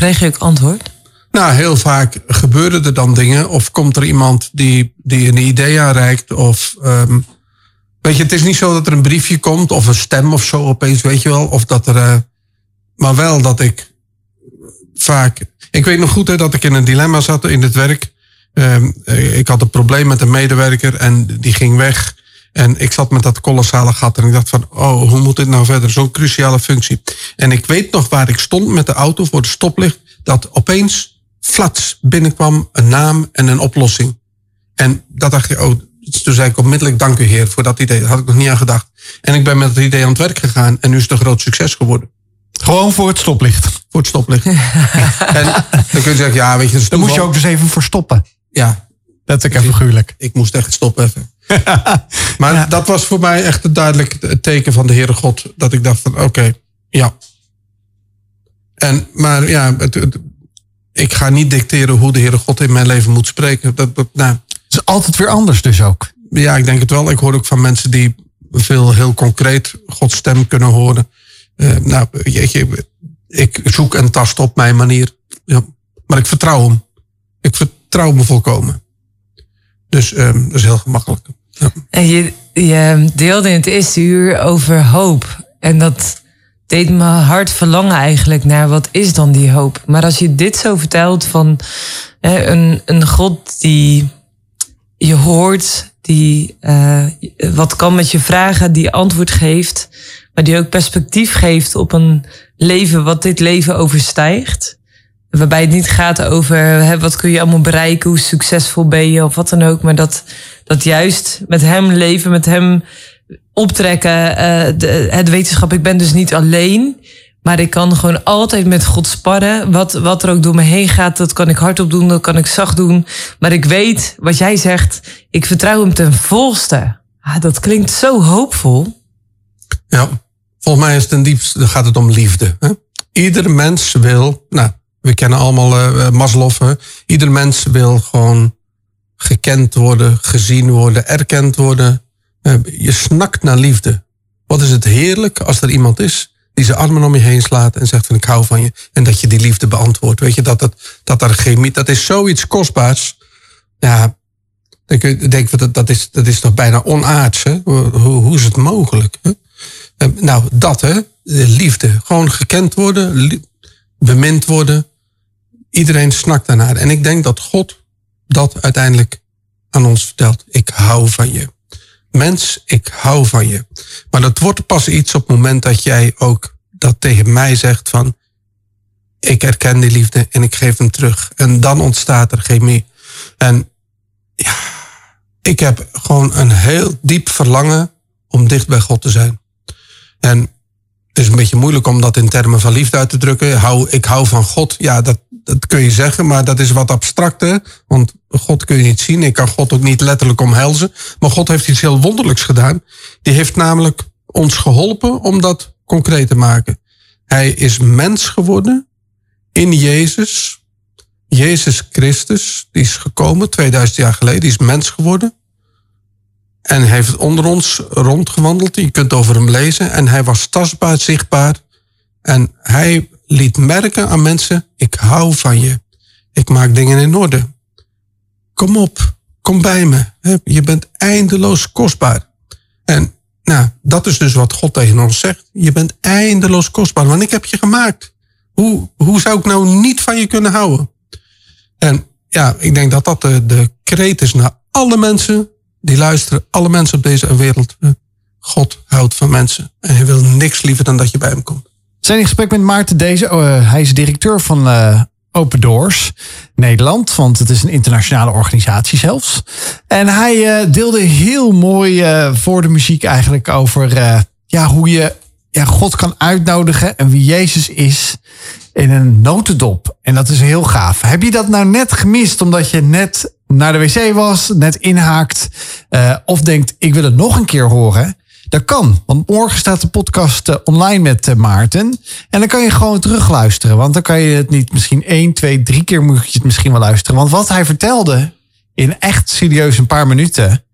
Krijg je ook antwoord? Nou, heel vaak gebeuren er dan dingen. Of komt er iemand die, die een idee aanreikt. Of, ehm, weet je, het is niet zo dat er een briefje komt. Of een stem of zo opeens, weet je wel. Of dat er, eh, maar wel dat ik vaak... Ik weet nog goed hè, dat ik in een dilemma zat in het werk. Ehm, eh, ik had een probleem met een medewerker en die ging weg. En ik zat met dat kolossale gat en ik dacht van, oh, hoe moet dit nou verder? Zo'n cruciale functie. En ik weet nog waar ik stond met de auto voor de stoplicht, dat opeens flats binnenkwam een naam en een oplossing. En dat dacht ik, oh, toen zei ik onmiddellijk dank u heer voor dat idee. Daar had ik nog niet aan gedacht. En ik ben met het idee aan het werk gegaan en nu is het een groot succes geworden. Gewoon voor het stoplicht. Voor het stoplicht. en dan kun je zeggen, ja, weet je, dat is Daar moet je ook dus even voor stoppen. Ja, Dat is even figuurlijk. ik moest echt stoppen even. maar dat was voor mij echt een duidelijk teken van de Heere God. Dat ik dacht van oké, ja. En, maar ja, het, het- ik ga niet dicteren hoe de Heere God in mijn leven moet spreken. Dat, dat, nou, Het is altijd weer anders dus ook. ja, ik denk het wel. Ik hoor ook van mensen die veel heel concreet Gods stem kunnen horen. Eh, nou, jeetje, ik zoek en tast op mijn manier. Ja. Maar ik vertrouw hem. Ik vertrouw me volkomen. Dus ehm, dat is heel gemakkelijk. En je, je deelde in het eerste uur over hoop. En dat deed me hard verlangen eigenlijk naar wat is dan die hoop. Maar als je dit zo vertelt van hè, een, een God die je hoort, die eh, wat kan met je vragen, die antwoord geeft, maar die ook perspectief geeft op een leven wat dit leven overstijgt. Waarbij het niet gaat over hè, wat kun je allemaal bereiken, hoe succesvol ben je of wat dan ook. Maar dat, dat juist met hem leven, met hem optrekken, eh, de, het wetenschap. Ik ben dus niet alleen, maar ik kan gewoon altijd met God sparren. Wat, wat er ook door me heen gaat, dat kan ik hardop doen, dat kan ik zacht doen. Maar ik weet wat jij zegt, ik vertrouw hem ten volste. Ah, dat klinkt zo hoopvol. Ja, volgens mij is het ten diepste gaat het om liefde. Hè? Ieder mens wil, nou, we kennen allemaal eh, Maslow. Ieder mens wil gewoon gekend worden, gezien worden, erkend worden. Eh, je snakt naar liefde. Wat is het heerlijk als er iemand is die zijn armen om je heen slaat en zegt van ik hou van je. En dat je die liefde beantwoordt. Weet je, dat, dat, dat daar chemie, dat is zoiets kostbaars. Ja, je denken, dat, dat, is, dat is toch bijna onaards. Hè? Hoe, hoe is het mogelijk? Eh, Nou, dat hè, De liefde. Gewoon gekend worden, bemind worden. Iedereen snakt daarnaar. En ik denk dat God dat uiteindelijk aan ons vertelt. Ik hou van je. Mens, ik hou van je. Maar dat wordt pas iets op het moment dat jij ook dat tegen mij zegt van... Ik erken die liefde en ik geef hem terug. En dan ontstaat er chemie. En ja, ik heb gewoon een heel diep verlangen om dicht bij God te zijn. En het is een beetje moeilijk om dat in termen van liefde uit te drukken. Hou, ik hou van God. Ja, dat, dat kun je zeggen, maar dat is wat abstracter. Want God kun je niet zien. Ik kan God ook niet letterlijk omhelzen. Maar God heeft iets heel wonderlijks gedaan. Die heeft namelijk ons geholpen om dat concreet te maken. Hij is mens geworden in Jezus. Jezus Christus, die is gekomen 2000 jaar geleden, die is mens geworden. En heeft onder ons rondgewandeld. Je kunt over hem lezen. En hij was tastbaar, zichtbaar. En hij liet merken aan mensen: ik hou van je. Ik maak dingen in orde. Kom op, kom bij me. Je bent eindeloos kostbaar. En nou, dat is dus wat God tegen ons zegt. Je bent eindeloos kostbaar, want ik heb je gemaakt. Hoe, hoe zou ik nou niet van je kunnen houden? En ja, ik denk dat dat de, de kreet is naar alle mensen die luisteren, alle mensen op deze wereld. God houdt van mensen en hij wil niks liever dan dat je bij hem komt. Zijn in gesprek met Maarten Deze. Eh, hij is directeur van eh, Open Doors Nederland. Want het is een internationale organisatie zelfs. En hij eh, deelde heel mooi voor de muziek eigenlijk over ja, hoe je ja, God kan uitnodigen. En wie Jezus is in een notendop. En dat is heel gaaf. Heb je dat nou net gemist omdat je net naar de wc was, net inhaakt. of denkt ik wil het nog een keer horen. Dat kan, want morgen staat de podcast eh, online met eh, Maarten. En dan kan je gewoon terugluisteren. Want dan kan je het niet misschien één, twee, drie keer moet je het misschien wel luisteren. Want wat hij vertelde in echt serieus een paar minuten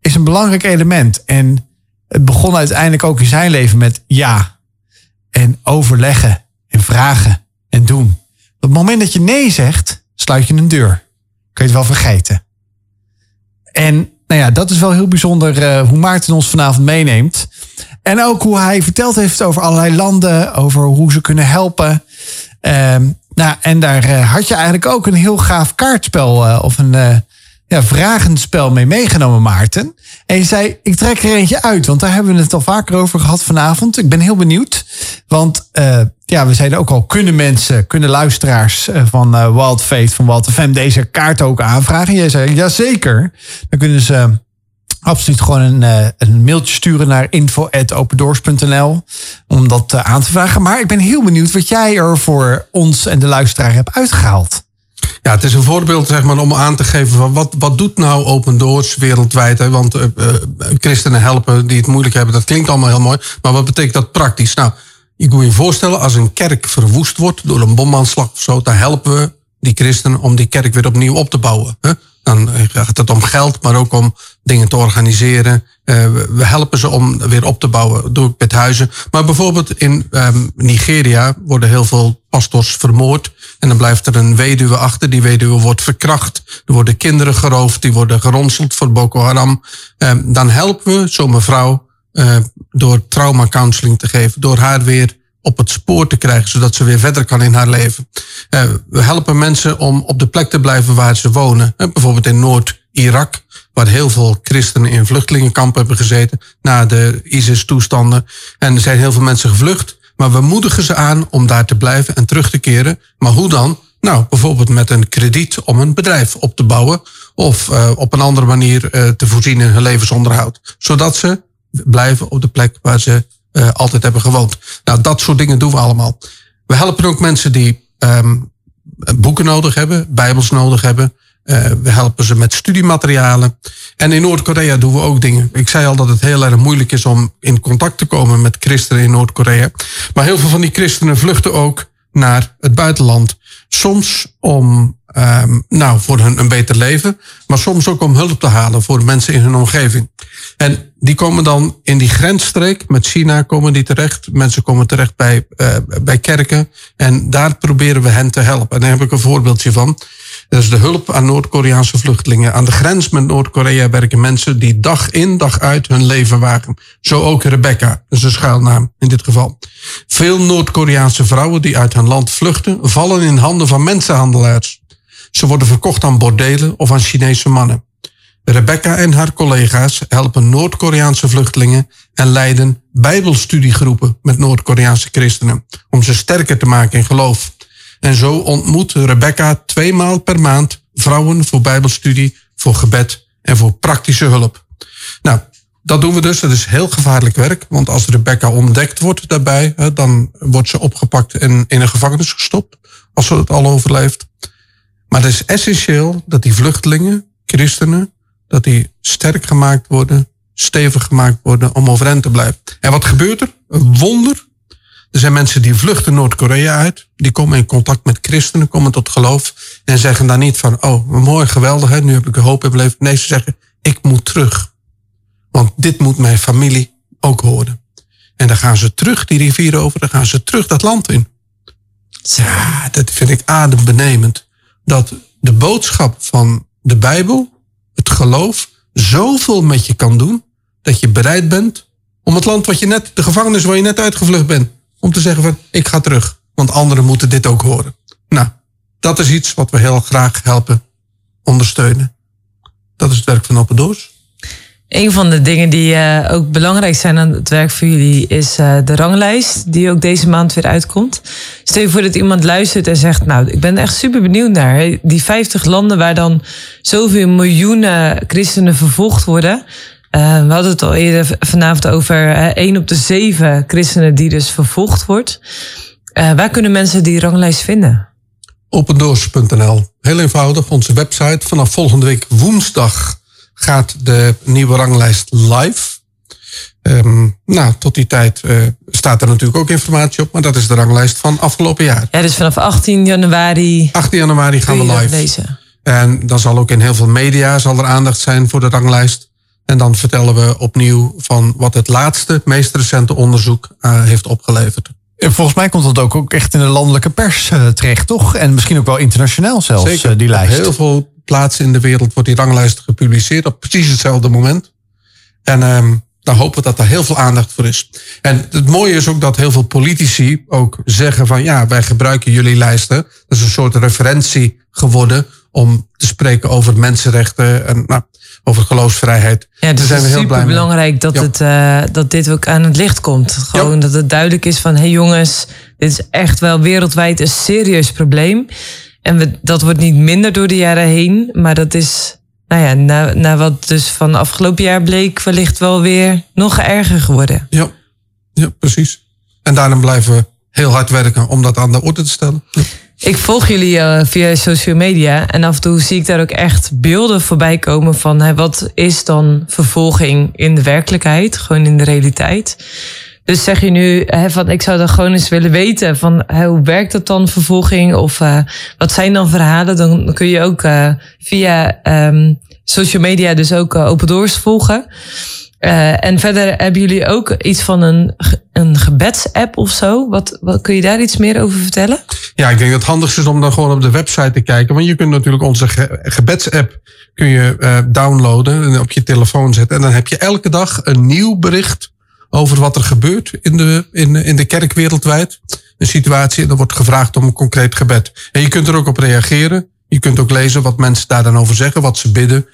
is een belangrijk element. En het begon uiteindelijk ook in zijn leven met ja. En overleggen en vragen en doen. Op het moment dat je nee zegt, sluit je een deur. Kun je het wel vergeten. En nou ja, dat is wel heel bijzonder eh, hoe Maarten ons vanavond meeneemt. En ook hoe hij verteld heeft over allerlei landen, over hoe ze kunnen helpen. Ehm, nou, en daar eh, had je eigenlijk ook een heel gaaf kaartspel eh, of een ja, vragenspel mee meegenomen, Maarten. En je zei, ik trek er eentje uit, want daar hebben we het al vaker over gehad vanavond. Ik ben heel benieuwd, want eh, ja, we zeiden ook al, kunnen mensen, kunnen luisteraars eh, van eh, Wild Faith, van Wild FM, deze kaart ook aanvragen? Jij zei, jazeker. Dan kunnen ze absoluut gewoon een, een mailtje sturen naar info.opendoors.nl om dat aan te vragen. Maar ik ben heel benieuwd wat jij er voor ons en de luisteraar hebt uitgehaald. Ja, het is een voorbeeld zeg maar, om aan te geven van wat, wat doet nou Open Doors wereldwijd. Hè? Want eh, eh, christenen helpen die het moeilijk hebben, dat klinkt allemaal heel mooi. Maar wat betekent dat praktisch? Nou, je moet je voorstellen, als een kerk verwoest wordt door een bomaanslag of zo, dan helpen we die christenen om die kerk weer opnieuw op te bouwen. Hè? Dan gaat het om geld, maar ook om dingen te organiseren. Eh, we- helpen ze om weer op te bouwen door met huizen. Maar bijvoorbeeld in ehm, Nigeria worden heel veel pastors vermoord. En dan blijft er een weduwe achter. Die weduwe wordt verkracht. Er worden kinderen geroofd. Die worden geronseld voor Boko Haram. Ehm, dan helpen we zo'n mevrouw eh, door trauma counseling te geven. Door haar weer op het spoor te krijgen, zodat ze weer verder kan in haar leven. Eh, we helpen mensen om op de plek te blijven waar ze wonen. Eh, bijvoorbeeld in Noord-Irak, waar heel veel christenen in vluchtelingenkampen hebben gezeten na de ISIS-toestanden. En er zijn heel veel mensen gevlucht. Maar we moedigen ze aan om daar te blijven en terug te keren. Maar hoe dan? Nou, bijvoorbeeld met een krediet om een bedrijf op te bouwen. Of eh, op een andere manier te voorzien in hun levensonderhoud. Zodat ze blijven op de plek waar ze altijd hebben gewoond. Nou, dat soort dingen doen we allemaal. We helpen ook mensen die ehm, boeken nodig hebben, bijbels nodig hebben. Eh, we helpen ze met studiematerialen. En in Noord-Korea doen we ook dingen. Ik zei al dat het heel erg moeilijk is om in contact te komen met christenen in Noord-Korea. Maar heel veel van die christenen vluchten ook naar het buitenland. Soms om, ehm, nou, voor hun een beter leven. Maar soms ook om hulp te halen voor mensen in hun omgeving. En die komen dan in die grensstreek met China komen die terecht. Mensen komen terecht bij, eh, bij kerken. En daar proberen we hen te helpen. En daar heb ik een voorbeeldje van. Dat is de hulp aan Noord-Koreaanse vluchtelingen. Aan de grens met Noord-Korea werken mensen die dag in dag uit hun leven wagen. Zo ook Rebecca, dat is schuilnaam in dit geval. Veel Noord-Koreaanse vrouwen die uit hun land vluchten, vallen in handen van mensenhandelaars. Ze worden verkocht aan bordelen of aan Chinese mannen. Rebecca en haar collega's helpen Noord-Koreaanse vluchtelingen en leiden bijbelstudiegroepen met Noord-Koreaanse christenen om ze sterker te maken in geloof. En zo ontmoet Rebecca tweemaal per maand vrouwen voor bijbelstudie, voor gebed en voor praktische hulp. Nou, dat doen we dus. Dat is heel gevaarlijk werk. Want als Rebecca ontdekt wordt daarbij, dan wordt ze opgepakt en in een gevangenis gestopt. Als ze het al overleeft. Maar het is essentieel dat die vluchtelingen, christenen, dat die sterk gemaakt worden, stevig gemaakt worden om overeind te blijven. En wat gebeurt er? Een wonder. Er zijn mensen die vluchten Noord-Korea uit. Die komen in contact met christenen, komen tot geloof. En zeggen dan niet van, oh, mooi, geweldig, hè, nu heb ik hoop in mijn leven. Nee, ze zeggen, ik moet terug. Want dit moet mijn familie ook horen. En dan gaan ze terug die rivier over, dan gaan ze terug dat land in. Ja, dat vind ik adembenemend. dat de boodschap van de Bijbel, het geloof, zoveel met je kan doen dat je bereid bent om het land wat je net, de gevangenis waar je net uitgevlucht bent, om te zeggen van ik ga terug, want anderen moeten dit ook horen. Nou, dat is iets wat we heel graag helpen ondersteunen. Dat is het werk van Open Doors. Een van de dingen die uh, ook belangrijk zijn aan het werk voor jullie is uh, de ranglijst, die ook deze maand weer uitkomt. Stel je voor dat iemand luistert en zegt: Nou, ik ben echt super benieuwd naar die 50 landen waar dan zoveel miljoenen christenen vervolgd worden. Uh, we hadden het al eerder vanavond over één op de zeven christenen die dus vervolgd wordt. waar kunnen mensen die ranglijst vinden? Opendoors.nl. Heel eenvoudig, onze website. Vanaf volgende week woensdag gaat de nieuwe ranglijst live. Um, nou, tot die tijd uh, staat er natuurlijk ook informatie op, maar dat is de ranglijst van afgelopen jaar. Ja, dus vanaf 18 januari. 18 januari gaan we live. Lezen. En dan zal ook in heel veel media zal er aandacht zijn voor de ranglijst. En dan vertellen we opnieuw van wat het laatste, meest recente onderzoek uh, heeft opgeleverd. Volgens mij komt dat ook, ook echt in de landelijke pers uh, terecht, toch? En misschien ook wel internationaal zelfs, Zeker. die lijst. Op heel veel plaatsen in de wereld wordt die ranglijst gepubliceerd op precies hetzelfde moment. En um, dan hopen we dat er heel veel aandacht voor is. En het mooie is ook dat heel veel politici ook zeggen van ja, wij gebruiken jullie lijsten. Dat is een soort referentie geworden om te spreken over mensenrechten en nou, over geloofsvrijheid. Ja, het Daar is zijn we heel blij belangrijk dat, Ja. het, uh, dat dit ook aan het licht komt. Gewoon dat het duidelijk is van hé hey jongens, dit is echt wel wereldwijd een serieus probleem. En we, dat wordt niet minder door de jaren heen, maar dat is, nou ja, na, na wat dus van afgelopen jaar bleek, wellicht wel weer nog erger geworden. Ja, ja, precies. En daarom blijven we heel hard werken om dat aan de orde te stellen. Ja. Ik volg jullie uh, via social media en af en toe zie ik daar ook echt beelden voorbij komen van hè, wat is dan vervolging in de werkelijkheid, gewoon in de realiteit. Dus zeg je nu hè, van ik zou dan gewoon eens willen weten van hoe werkt dat dan vervolging of uh, wat zijn dan verhalen? Dan kun je ook uh, via um, social media dus ook Open Doors volgen. Uh, en verder hebben jullie ook iets van een, een gebedsapp of zo. Wat, wat kun je daar iets meer over vertellen? Ja, ik denk dat het handigste is om dan gewoon op de website te kijken. Want je kunt natuurlijk onze ge gebedsapp kun je uh, downloaden en op je telefoon zetten. En dan heb je elke dag een nieuw bericht over wat er gebeurt in de, in, in de kerk wereldwijd. Een situatie en dan wordt gevraagd om een concreet gebed. En je kunt er ook op reageren. Je kunt ook lezen wat mensen daar dan over zeggen, wat ze bidden.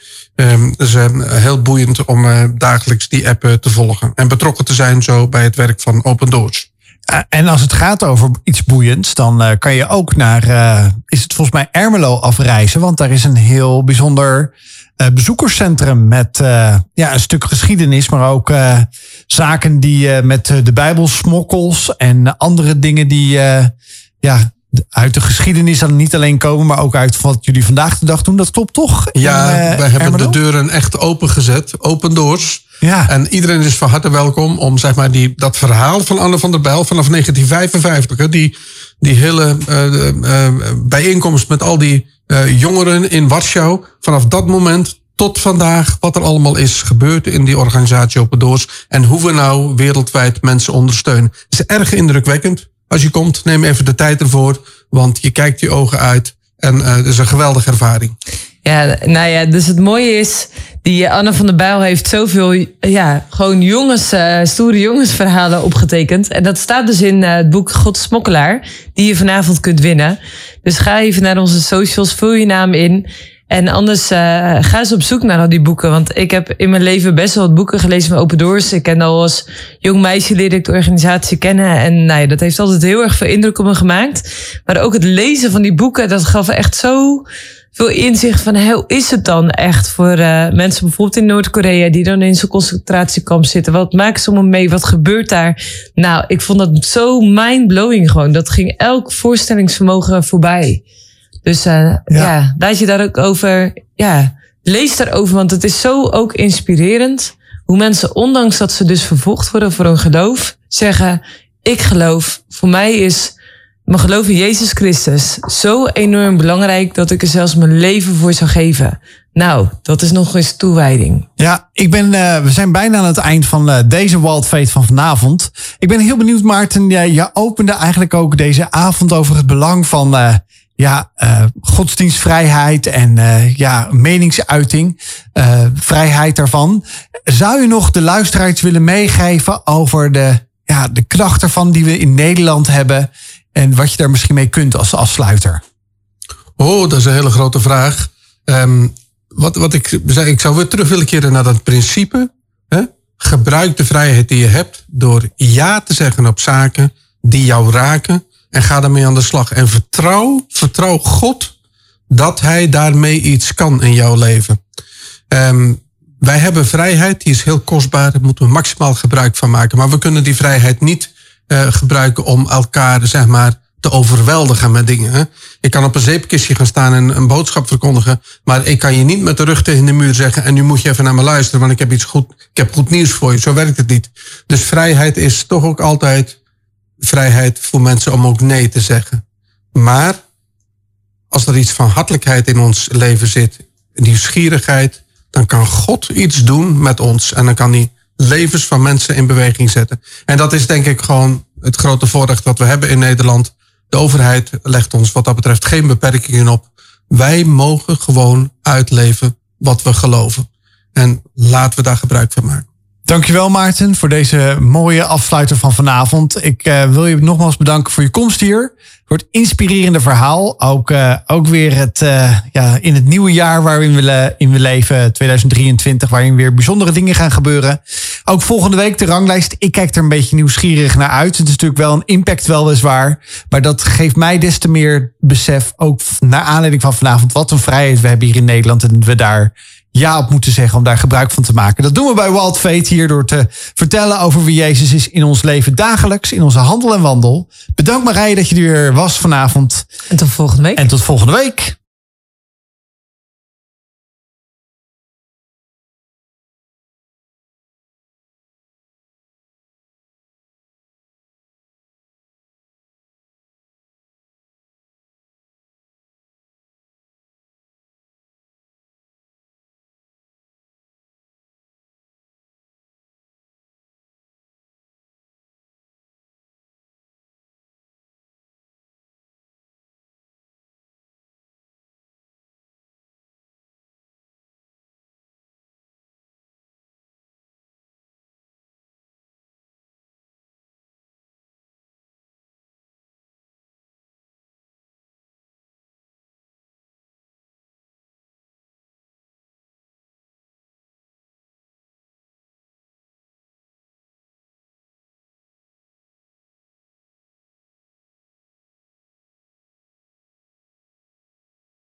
Dus heel boeiend om uh, dagelijks die app uh, te volgen. En betrokken te zijn zo bij het werk van Open Doors. Uh, en als het gaat over iets boeiends, dan kan je ook naar, is het volgens mij Ermelo afreizen. Want daar is een heel bijzonder bezoekerscentrum met ja, een stuk geschiedenis, maar ook zaken die met de Bijbelsmokkels en andere dingen die ja, uit de geschiedenis dan niet alleen komen, maar ook uit wat jullie vandaag de dag doen. Dat klopt toch? Ja, in, uh, wij hebben Ermelo? de deuren echt opengezet, open doors. Ja. En iedereen is van harte welkom om zeg maar, die, dat verhaal van Anne van der Bijl vanaf 1955, hè, die, die hele uh, uh, bijeenkomst met al die jongeren in Warschau, vanaf dat moment tot vandaag, wat er allemaal is gebeurd in die organisatie Open Doors en hoe we nou wereldwijd mensen ondersteunen. Het is erg indrukwekkend. Als je komt, neem even de tijd ervoor, want je kijkt je ogen uit en uh, het is een geweldige ervaring. Ja, nou ja, dus het mooie is, die Anne van der Bijl heeft zoveel, ja, gewoon jongens, stoere jongensverhalen opgetekend. En dat staat dus in het boek God Smokkelaar, die je vanavond kunt winnen. Dus ga even naar onze socials, vul je naam in. En anders uh, ga eens op zoek naar al die boeken. Want ik heb in mijn leven best wel wat boeken gelezen van Open Doors. Ik ken al als jong meisje leerde ik de organisatie kennen. En nou ja, dat heeft altijd heel erg veel indruk op me gemaakt. Maar ook het lezen van die boeken, dat gaf echt zo veel inzicht van hoe is het dan echt voor uh, mensen bijvoorbeeld in Noord-Korea die dan in zo'n concentratiekamp zitten. Wat maken ze allemaal mee? Wat gebeurt daar? Nou, ik vond dat zo mind-blowing gewoon. Dat ging elk voorstellingsvermogen voorbij. Dus uh, ja. ja, laat je daar ook over, ja, lees daarover, want het is zo ook inspirerend hoe mensen, ondanks dat ze dus vervolgd worden voor hun geloof, zeggen: Ik geloof, voor mij is mijn geloof in Jezus Christus zo enorm belangrijk dat ik er zelfs mijn leven voor zou geven. Nou, dat is nog eens toewijding. Ja, ik ben, uh, we zijn bijna aan het eind van uh, deze Wild Fate van vanavond. Ik ben heel benieuwd, Maarten. Jij, je opende eigenlijk ook deze avond over het belang van ja, uh, godsdienstvrijheid en uh, ja, meningsuiting, uh, vrijheid daarvan. Zou je nog de luisteraars willen meegeven over de, ja, de kracht ervan die we in Nederland hebben en wat je daar misschien mee kunt als afsluiter? Oh, dat is een hele grote vraag. Um, wat, wat ik zei, ik zou weer terug willen keren naar dat principe. Hè? Gebruik de vrijheid die je hebt door ja te zeggen op zaken die jou raken en ga daarmee aan de slag. En vertrouw, vertrouw God dat Hij daarmee iets kan in jouw leven. Um, wij hebben vrijheid, die is heel kostbaar, daar moeten we maximaal gebruik van maken. Maar we kunnen die vrijheid niet uh, gebruiken om elkaar, zeg maar, te overweldigen met dingen. Ik kan op een zeepkistje gaan staan en een boodschap verkondigen, maar ik kan je niet met de rug tegen de muur zeggen en nu moet je even naar me luisteren, want ik heb iets goed, ik heb goed nieuws voor je. Zo werkt het niet. Dus vrijheid is toch ook altijd vrijheid voor mensen om ook nee te zeggen. Maar als er iets van hartelijkheid in ons leven zit, nieuwsgierigheid, dan kan God iets doen met ons en dan kan hij levens van mensen in beweging zetten. En dat is denk ik gewoon het grote voorrecht wat we hebben in Nederland. De overheid legt ons wat dat betreft geen beperkingen op. Wij mogen gewoon uitleven wat we geloven. En laten we daar gebruik van maken. Dankjewel Maarten voor deze mooie afsluiter van vanavond. Ik uh, wil je nogmaals bedanken voor je komst hier. Voor het inspirerende verhaal. Ook, uh, ook weer het, uh, ja, in het nieuwe jaar waarin we, in we leven, 2023, waarin weer bijzondere dingen gaan gebeuren. Ook volgende week de ranglijst. Ik kijk er een beetje nieuwsgierig naar uit. Het is natuurlijk wel een impact weliswaar. Maar dat geeft mij des te meer besef, ook naar aanleiding van vanavond, wat een vrijheid we hebben hier in Nederland. En we daar ja op moeten zeggen om daar gebruik van te maken. Dat doen we bij Wild Fate hier door te vertellen over wie Jezus is in ons leven dagelijks, in onze handel en wandel. Bedankt Marije dat je er was vanavond. En tot volgende week. En tot volgende week.